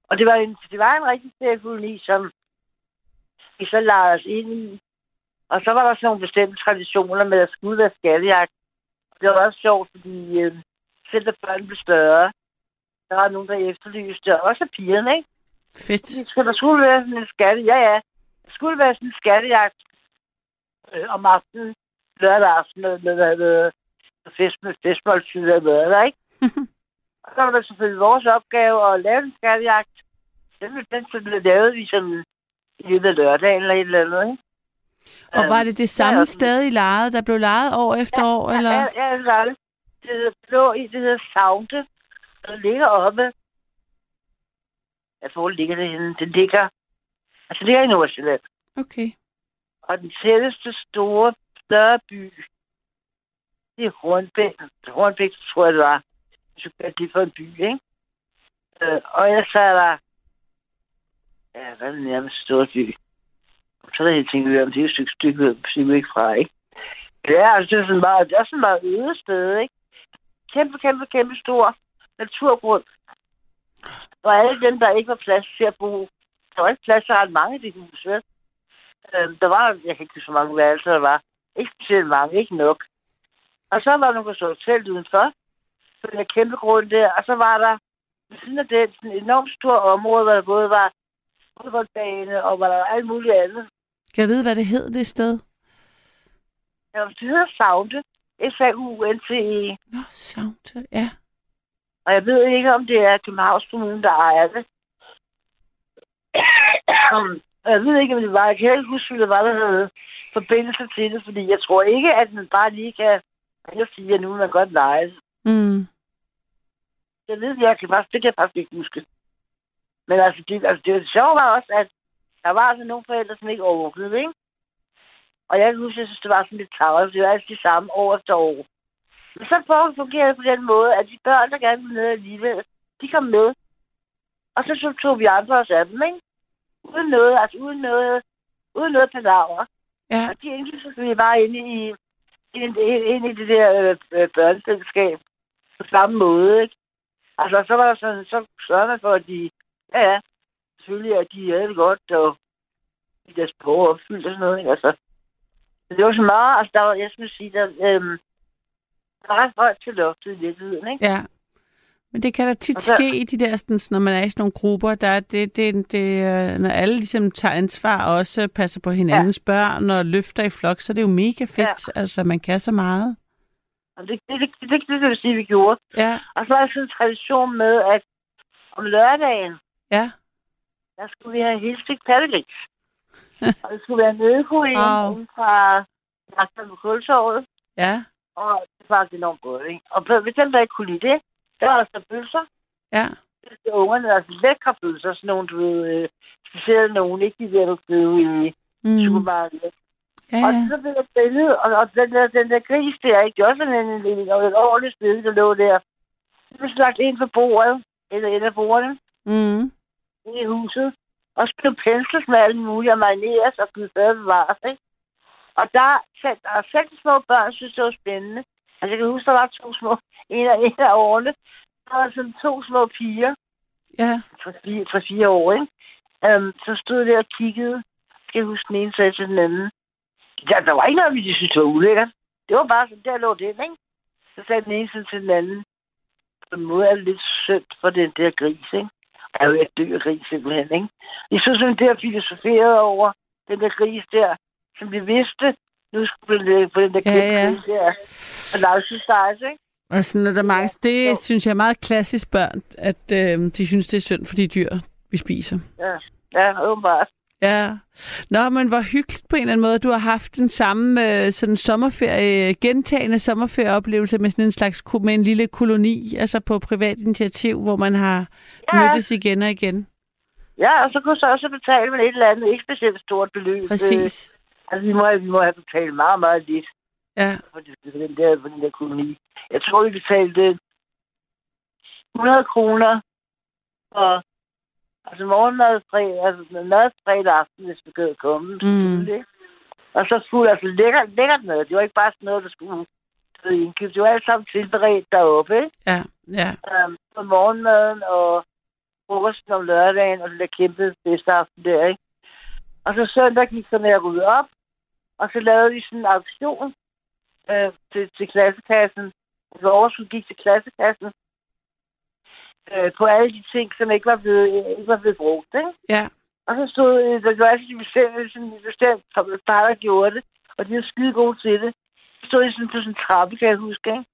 Og det var en, det var en rigtig ceremoni, som vi så lagde os ind i. Og så var der sådan nogle bestemte traditioner med, at skulle være skattejagt. Det var også sjovt, fordi øh, selv da børn blev større, der var nogen, der efterlyste, og også pigerne, ikke? Fedt. Skal der skulle være sådan en skatte. Ja, ja. Der skulle være sådan en skattejagt øh, om aftenen, lørdag aften, med, med, med, med fest med festmåltid og med, ikke? og så var det selvfølgelig vores opgave at lave en skattejagt. Den, den, den lavede vi sådan i løbet af lørdagen eller et eller andet, ikke? Og var det det samme ja, sted, I legede, der blev lejet år efter år, eller? Ja, ja, var det. Hedder blå i, det hedder Saunte. Den ligger oppe. Jeg tror, ligger det henne. Den ligger... Altså, det ligger i Nordsjælland. Okay. Og den tætteste store, større by, det er Hornbæk. Hornbæk, tror jeg, det var. Så kan det for en by, ikke? Øh, og jeg sagde der... Ja, hvad er det nærmest store by? Så er der helt tænkt, om det er et stykke stykke, stykke væk fra, ikke? Ja, altså, det er sådan meget, det er sådan meget øde sted, ikke? Kæmpe, kæmpe, kæmpe stor naturgrund. Og alle dem, der ikke var plads til at bo, der var ikke plads til ret mange i de hus, vel? Øhm, der var, jeg kan ikke så mange værelser der var. Ikke specielt mange, ikke nok. Og så var der nogle, der så telt udenfor, på den her kæmpe grund der. Og så var der, ved siden af det, sådan et enormt stort område, hvor der både var fodboldbane og var der alt muligt andet. Kan jeg vide, hvad det hed, det sted? Ja, det hedder Saunte. S-A-U-N-T-E. Nå, Saunte, ja. Og jeg ved ikke, om det er Københavns Kommune, der ejer det. Og jeg ved ikke, om det var. Jeg kan ikke huske, om det var, der havde forbindelse til det, fordi jeg tror ikke, at man bare lige kan sige, at nu man godt lege. Mm. Jeg ved, jeg kan faktisk, det kan jeg faktisk ikke huske. Men altså, det, altså, det, sjove var også, at der var altså nogle forældre, som ikke overvågede, ikke? Og jeg kan huske, jeg synes, det var sådan lidt tavlet, det var altid det samme år efter år. Men så fungerer det på den måde, at de børn, der gerne vil med alligevel, de kom med. Og så, så tog vi andre os af dem, ikke? Uden noget, altså uden noget, uden noget palaver. Ja. Og de indgik selvfølgelig bare inde i, ind, ind, ind i det der øh, øh, børnefællesskab på samme måde, ikke? Altså, så var der sådan, så sørger man for, at de, ja, ja, selvfølgelig, at de havde det godt, og de deres på opfyldt og sådan noget, ikke? Altså, det var så meget, altså, der var, jeg skulle sige, der, øhm, der var ret højt til loftet i virkeligheden, ikke? Ja. Men det kan da tit så- ske i de der, sådan, når man er i sådan nogle grupper, der er det, det, det, øh, når alle ligesom tager ansvar og også passer på hinandens ja. børn og løfter i flok, så er det jo mega fedt. Ja. Altså, man kan så meget. Og det, det, det, det, det, det vil sige, vi gjorde. Ja, Og så var der sådan en tradition med, at om lørdagen, ja. der skulle vi have helt stik pattegris. og det skulle være Wow. wow. fra Jagten på Kultorvet. Ja, Og det var enormt godt, ikke? Og hvis dem, der ikke kunne lide det, der var der så pølser. ja. Det er ungerne, der er sådan lækre pølser, sådan nogle, du ved, øh, specielt nogle, ikke de der, du køber i Mm. supermarkedet. Ja, Og ja. så blev jeg billede, og, og den, der, den der gris der, ikke? Det var sådan en, en, en, en ordentlig sted, der lå der. Det blev lagt ind på bordet, eller et af bordene, Mm. i huset. Og så blev penslet med alt muligt, og marineres og blive bedre bevares, ikke? Og der, selv, der selv små børn synes, det var spændende. Altså, jeg kan huske, der var to små, en af, en af årene, der var sådan to små piger, Ja, for fire, for fire år, ikke? Um, så stod der og kiggede. Skal jeg huske den ene sagde til den anden. Der, der var ikke noget, vi de synes, det var ulækkert. Det var bare sådan, der lå det, ikke? Så sagde den ene til den anden. På en måde er det lidt synd for den der gris, ikke? Jeg er jo et dyr gris, simpelthen, ikke? Jeg så sådan der filosoferet over den der gris der, som vi vidste, nu skulle den, på den der Ja, ja. gris der. Og lavsystejs, ikke? Og sådan er der mange, det jo. synes jeg er meget klassisk børn, at øh, de synes, det er synd for de dyr, vi spiser. Ja, ja åbenbart. Ja. Nå, men hvor hyggeligt på en eller anden måde, du har haft den samme øh, sådan sommerferie, gentagende sommerferieoplevelse med sådan en slags med en lille koloni, altså på privat initiativ, hvor man har Ja. mødtes igen og igen. Ja, og så kunne så også betale med et eller andet ikke specielt stort beløb. Øh, Præcis. altså, vi må, vi må have betalt meget, meget lidt Ja. for, det, for, den, der, for den der koloni. Jeg tror, vi betalte 100 kroner for altså morgenmad fredag, altså mad fredag aften, hvis vi gad komme. Mm. Mm. Og så skulle altså lækkert, lækkert mad. Det var ikke bare sådan noget, der skulle indkøbt. Det var alt sammen tilberedt deroppe, ikke? Ja, ja. um, på morgenmaden og frokosten om lørdagen, og den der kæmpe festaften der, ikke? Og så søndag gik så med at rydde op, og så lavede vi sådan en auktion øh, til, til klassekassen. Altså overskud gik til klassekassen. øh, på alle de ting, som ikke var blevet, ikke var blevet brugt. Ikke? Ja. Og så stod øh, der var de bestemte, par, der gjorde det, og de var skide gode til det. Så stod de sådan på sådan en trappe, kan jeg huske, ikke?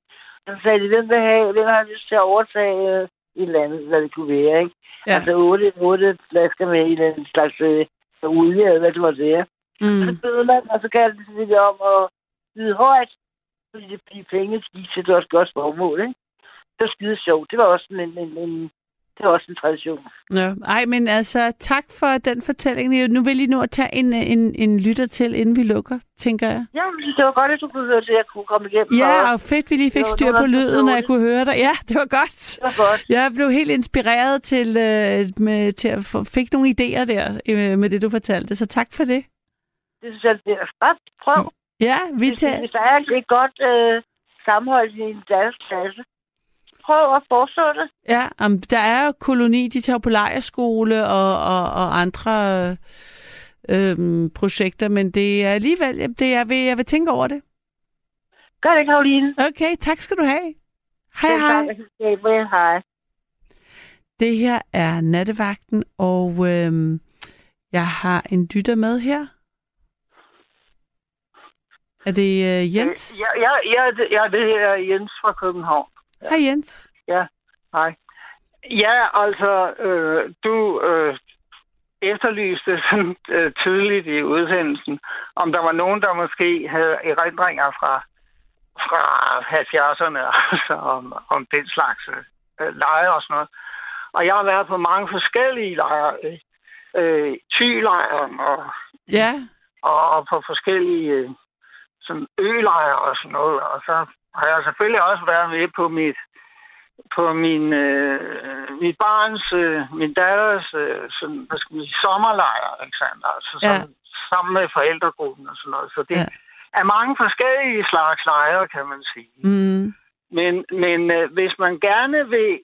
Og så sagde de, hvem vil have, hvem har lyst til at overtage øh, et eller andet, hvad det kunne være, ikke? Ja. Altså otte, otte flasker med en eller slags øh, olie, eller hvad det var der. Og så Mm. bød man, og så gav det sig om at byde højt, fordi det de penge gik til det også godt formål, ikke? Det var skide sjovt. Det var også en, en, en det var også en tradition. Ja. Ej, men altså, tak for den fortælling. Nu vil I nu at tage en, en, en lytter til, inden vi lukker, tænker jeg. Ja, det var godt, at du kunne høre det, at jeg kunne komme igennem. Ja, og fedt, vi lige fik var styr på lyden, og jeg kunne høre dig. Ja, det var godt. det var godt. Jeg blev helt inspireret til, øh, med, til at få, fik nogle idéer der øh, med det, du fortalte. Så tak for det. Det synes jeg, det er bare prøv. Ja, vi tager... hvis der er et godt øh, sammenhold i en dansk klasse, prøv at forestå det. Ja, um, der er jo koloni, de tager på lejerskole og, og, og andre øh, projekter, men det er alligevel, det er, jeg, jeg vil tænke over det. Gør det, Karoline. Okay, tak skal du have. Hej, Det hej. skabe. Hej. Det her er nattevagten, og øhm, jeg har en lytter med her. Er det øh, Jens? Ja, ja, ja, det, ja, det her er Jens fra København. Hej Jens. Hej. Ja, altså, øh, du øh, efterlyste sådan, øh, tydeligt i udsendelsen, om der var nogen, der måske havde erindringer fra, fra 70'erne, altså om, om den slags øh, lejre og sådan noget. Og jeg har været på mange forskellige lejre. Øh, øh, Thy-lejren og, Ja, og, og på forskellige øh, sådan ølejre og sådan noget. Og så har jeg selvfølgelig også været med på mit på min, øh, mit barns, øh, min datters øh, sådan, hvad skal man sige, sommerlejr, ikke sandt? Altså, Ja. som, sammen med forældregruppen og sådan noget. Så det ja. er mange forskellige slags lejre, kan man sige. mm, Men, men øh, hvis man gerne vil,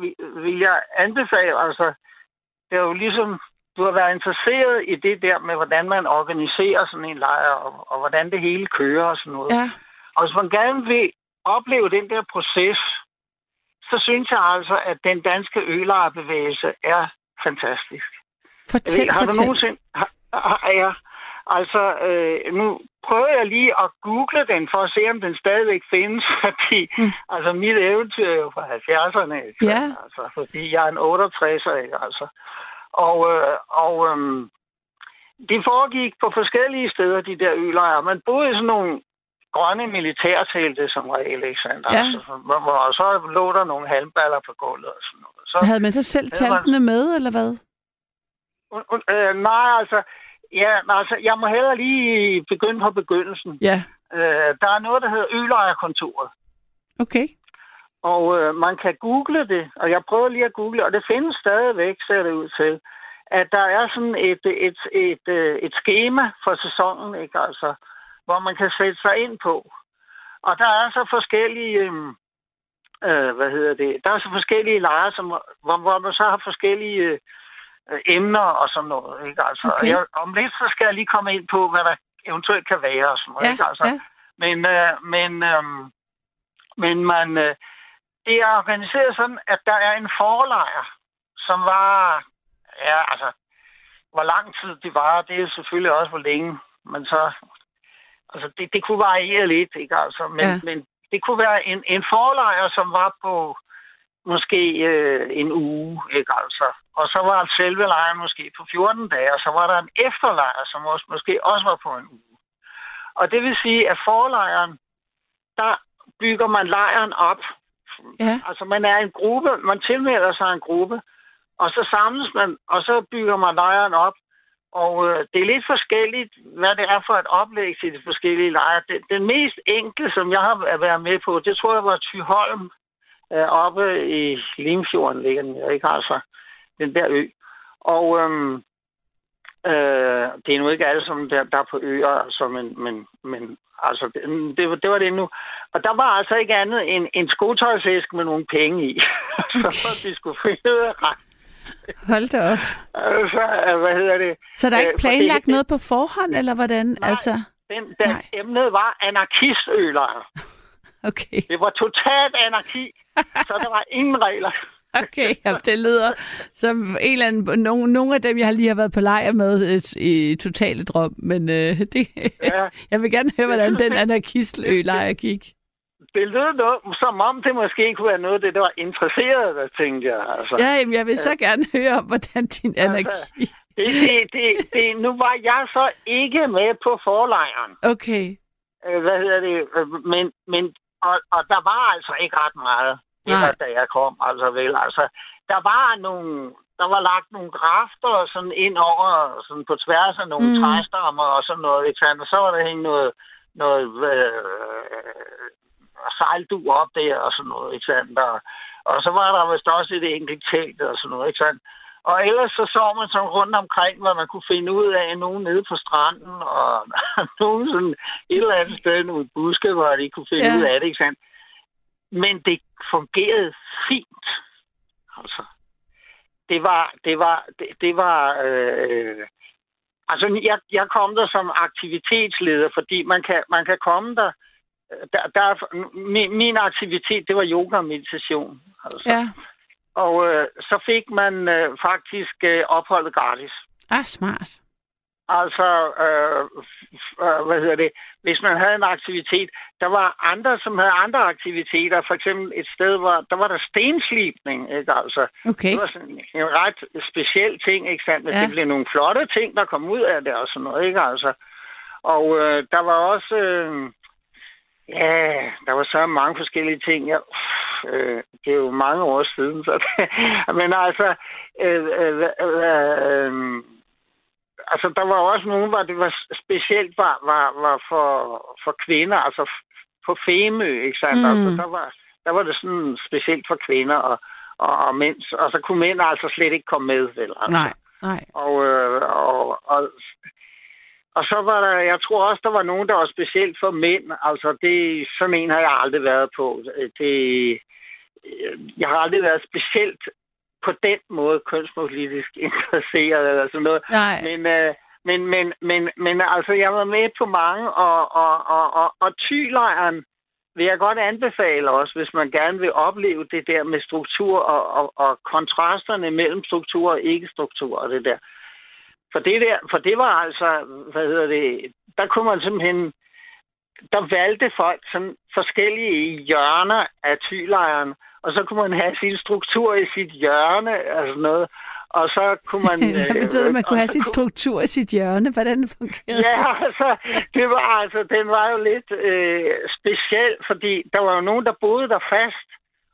vil, vil jeg anbefale, altså, det er jo ligesom, du har været interesseret i det der med, hvordan man organiserer sådan en lejr, og, og hvordan det hele kører og sådan noget. ja, Og hvis man gerne vil opleve den der proces, så synes jeg altså, at den danske ølejrbevægelse er fantastisk. Jeg fortæl, ved, har du fortæl. nogensinde... Har, har jeg, altså, øh, nu prøver jeg lige at google den, for at se, om den stadigvæk findes, fordi Mm. mm. altså, mit eventyr er jo fra 70'erne, ikke? Ja. Altså, fordi jeg er en 68'er, ikke? Altså. Og, øh, og øh, det foregik på forskellige steder, de der ølejre. Man boede i sådan nogle grønne militærtelte som regel, ikke sandt? Ja. Altså, hvor, og så lå der nogle halmballer på gulvet og sådan noget. Så, Havde man så selv taltene med, eller hvad? Und, und, øh, nej, altså, ja, altså, jeg må hellere lige begynde på begyndelsen. Ja, Øh, der er noget, der hedder Ølejerkontoret, okay. Og øh, man kan google det, og jeg prøver lige at google, og det findes stadigvæk, ser det ud til, at der er sådan et, et, et, et, øh, et schema for sæsonen, ikke altså, hvor man kan sætte sig ind på. Og der er så forskellige, øh, øh, hvad hedder det, der er så forskellige lejre, som, hvor, hvor man så har forskellige øh, emner og sådan noget, ikke altså. Okay. Jeg, om lidt, så skal jeg lige komme ind på, hvad der eventuelt kan være og sådan noget, Ja, ikke altså. ja. Men, øh, men, øh, men man, øh, det er organiseret sådan, at der er en forlejr, som var, ja, altså, hvor lang tid det var, det er selvfølgelig også, hvor længe man så, altså, det, det kunne variere lidt, ikke altså, men, ja. men det kunne være en, en forlejr, som var på måske øh, en uge, ikke altså. Og så var selve lejren måske på 14 dage, og så var der en efterlejr, som også, måske også var på en uge. Og det vil sige, at forlejren, der bygger man lejren op. Ja, Altså man er en gruppe, man tilmelder sig en gruppe, og så samles man, og så bygger man lejren op. Og øh, det er lidt forskelligt, hvad det er for et oplæg til de forskellige lejre. Den, den mest enkle, som jeg har været med på, det tror jeg var Thyholm, øh, oppe i Limfjorden ligger den, ikke altså, den der ø. Og øhm, øh, det er nu ikke alle sammen der, der er på øer, altså, men, men, men altså, det, det, var- det nu. Og der var altså ikke andet end en skotøjsæsk med nogle penge i. så for de skulle finde hold da op. Altså, øh, hvad hedder det? Så der er Øh, ikke for planlagt det- noget på forhånd, eller hvordan? Nej. Altså, Den, den Nej. emnet var anarkistølejre. okay. Det var totalt anarki, så der var ingen regler. Okay, ja, det lyder som en eller anden, nogle, nogle af dem, jeg lige har været på lejr med øh, i totale drøm, men øh, det, ja. jeg vil gerne høre, hvordan den anarkistlejr gik. Det lød noget, som om det måske kunne være noget det, der var interesseret, der tænkte jeg. Altså. Ja, jamen, jeg vil så gerne høre om, hvordan din altså, anarki... Det, det, det, det, nu var jeg så ikke med på forlejren. Okay. Øh, hvad hedder det? Øh, men, men og, og der var altså ikke ret meget, eller, da jeg kom, altså vel. Altså, der var nogle, der var lagt nogle grafter sådan ind over, sådan på tværs af nogle mm. træstammer og sådan noget, ikke sandt? Og så var der hængt noget, noget øh, sejldu op der og sådan noget, ikke sandt? Og, og så var der vist også et enkelt telt og sådan noget, ikke sandt? Og ellers så så man sådan rundt omkring, hvad man kunne finde ud af, nogen nede på stranden, og nogen sådan et eller andet sted, nogle buske, hvor de kunne finde ja. ud af det, ikke sandt? Men det fungerede fint. Altså, det var, det var, det, det var, øh, altså jeg, jeg kom der som aktivitetsleder, fordi man kan, man kan komme der, der, der min, min aktivitet, det var yoga og meditation. Altså. Ja. Og øh, så fik man øh, faktisk øh, opholdet gratis. Ah, smart. Altså, øh, øh, hvad hedder det? Hvis man havde en aktivitet, der var andre, som havde andre aktiviteter. For eksempel et sted, hvor der var der stenslipning, ikke? Altså, okay. det var sådan en ret speciel ting, ikke sandt? Men ja. det blev nogle flotte ting, der kom ud af det og sådan noget, ikke? Altså, og øh, der var også... Øh, Ja, der var så mange forskellige ting. Ja, øh, det er jo mange år siden. Så men altså, øh, øh, øh, altså, der var også nogen, hvor det var specielt var, var, var for, for kvinder, altså på Femø, ikke sandt? Mm. Altså, der, var, der var det sådan specielt for kvinder og, og, og mænd, og så kunne mænd altså slet ikke komme med, vel? Altså. Nej, nej. Og, øh, og, og og så var der, jeg tror også, der var nogen, der var specielt for mænd. Altså, det, sådan en har jeg aldrig været på. Det, jeg har aldrig været specielt på den måde kønspolitisk interesseret eller sådan noget. Nej. Men, øh, men, men, men, men altså, jeg var med på mange, og, og, og, og, og tylejren vil jeg godt anbefale også, hvis man gerne vil opleve det der med struktur og, og, og kontrasterne mellem struktur og ikke-struktur og det der. For det, der, for det var altså, hvad hedder det, der kunne man simpelthen, der valgte folk sådan forskellige hjørner af tylejren, og så kunne man have sin struktur i sit hjørne og sådan noget. Og så kunne man... Hvad betyder det, at man kunne have sin struktur i sit hjørne? Hvordan fungerede ja, det? altså, det var altså, den var jo lidt øh, speciel, fordi der var jo nogen, der boede der fast,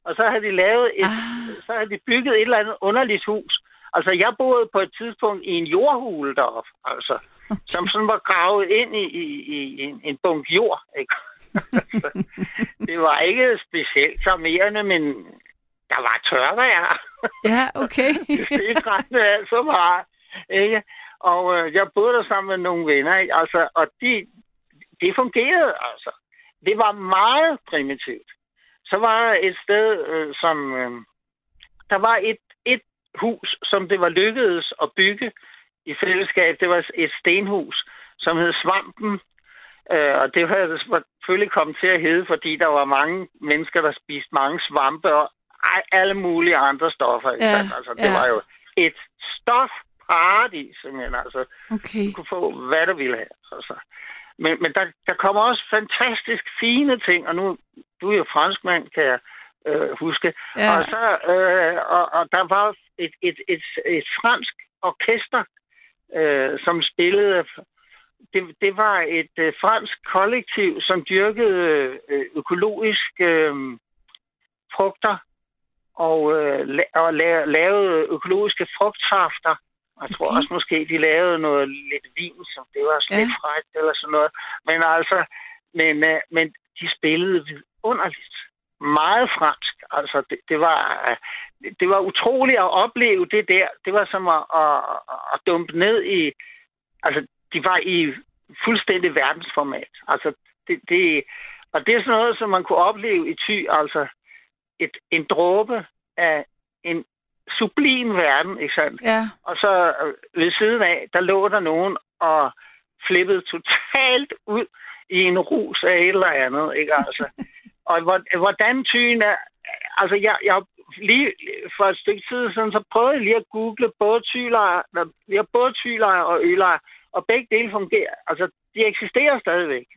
og så havde de lavet et, ah. så havde de bygget et eller andet underligt hus, Altså, jeg boede på et tidspunkt i en jordhule deroppe, altså, okay. som sådan var gravet ind i, i, i en, en bunk jord, ikke? det var ikke specielt charmerende, men der var tørvejr. Ja, okay. det skræmte alt så meget, ikke? Og øh, jeg boede der sammen med nogle venner, ikke? Altså, og de, det fungerede, altså. Det var meget primitivt. Så var der et sted, øh, som... Øh, der var et hus, som det var lykkedes at bygge i fællesskab. Det var et stenhus, som hed Svampen. Øh, og det det selvfølgelig kommet til at hedde, fordi der var mange mennesker, der spiste mange svampe og alle mulige andre stoffer. Ja, altså, det ja. var jo et stofparadis, simpelthen. Altså, okay. Du kunne få, hvad du ville have. Altså. Men, men der, der kommer også fantastisk fine ting, og nu, du er jo franskmand, kan jeg øh, huske. Ja. Og, så, øh, og, og der var et, et, et, et fransk orkester, øh, som spillede. Det, det var et øh, fransk kollektiv, som dyrkede øh, økologisk øh, frugter og, øh, og lavede økologiske frugtsafter. Jeg tror okay. også måske, de lavede noget lidt vin, som det var ja. lidt frækt eller sådan noget. Men altså, men, øh, men de spillede vidunderligt meget fransk. Altså, det, det, var, det var utroligt at opleve det der. Det var som at, at, at dumpe ned i... Altså, de var i fuldstændig verdensformat. Altså, det, det, og det er sådan noget, som man kunne opleve i ty. Altså, et, en dråbe af en sublim verden, ikke sandt? Ja. Og så øh, ved siden af, der lå der nogen og flippede totalt ud i en rus af et eller andet, ikke altså? Og hvordan tygen er... Altså, jeg, jeg lige for et stykke tid siden, så prøvede jeg lige at google både har både tylejr og ølejr, og begge dele fungerer. Altså, de eksisterer stadigvæk. Nå,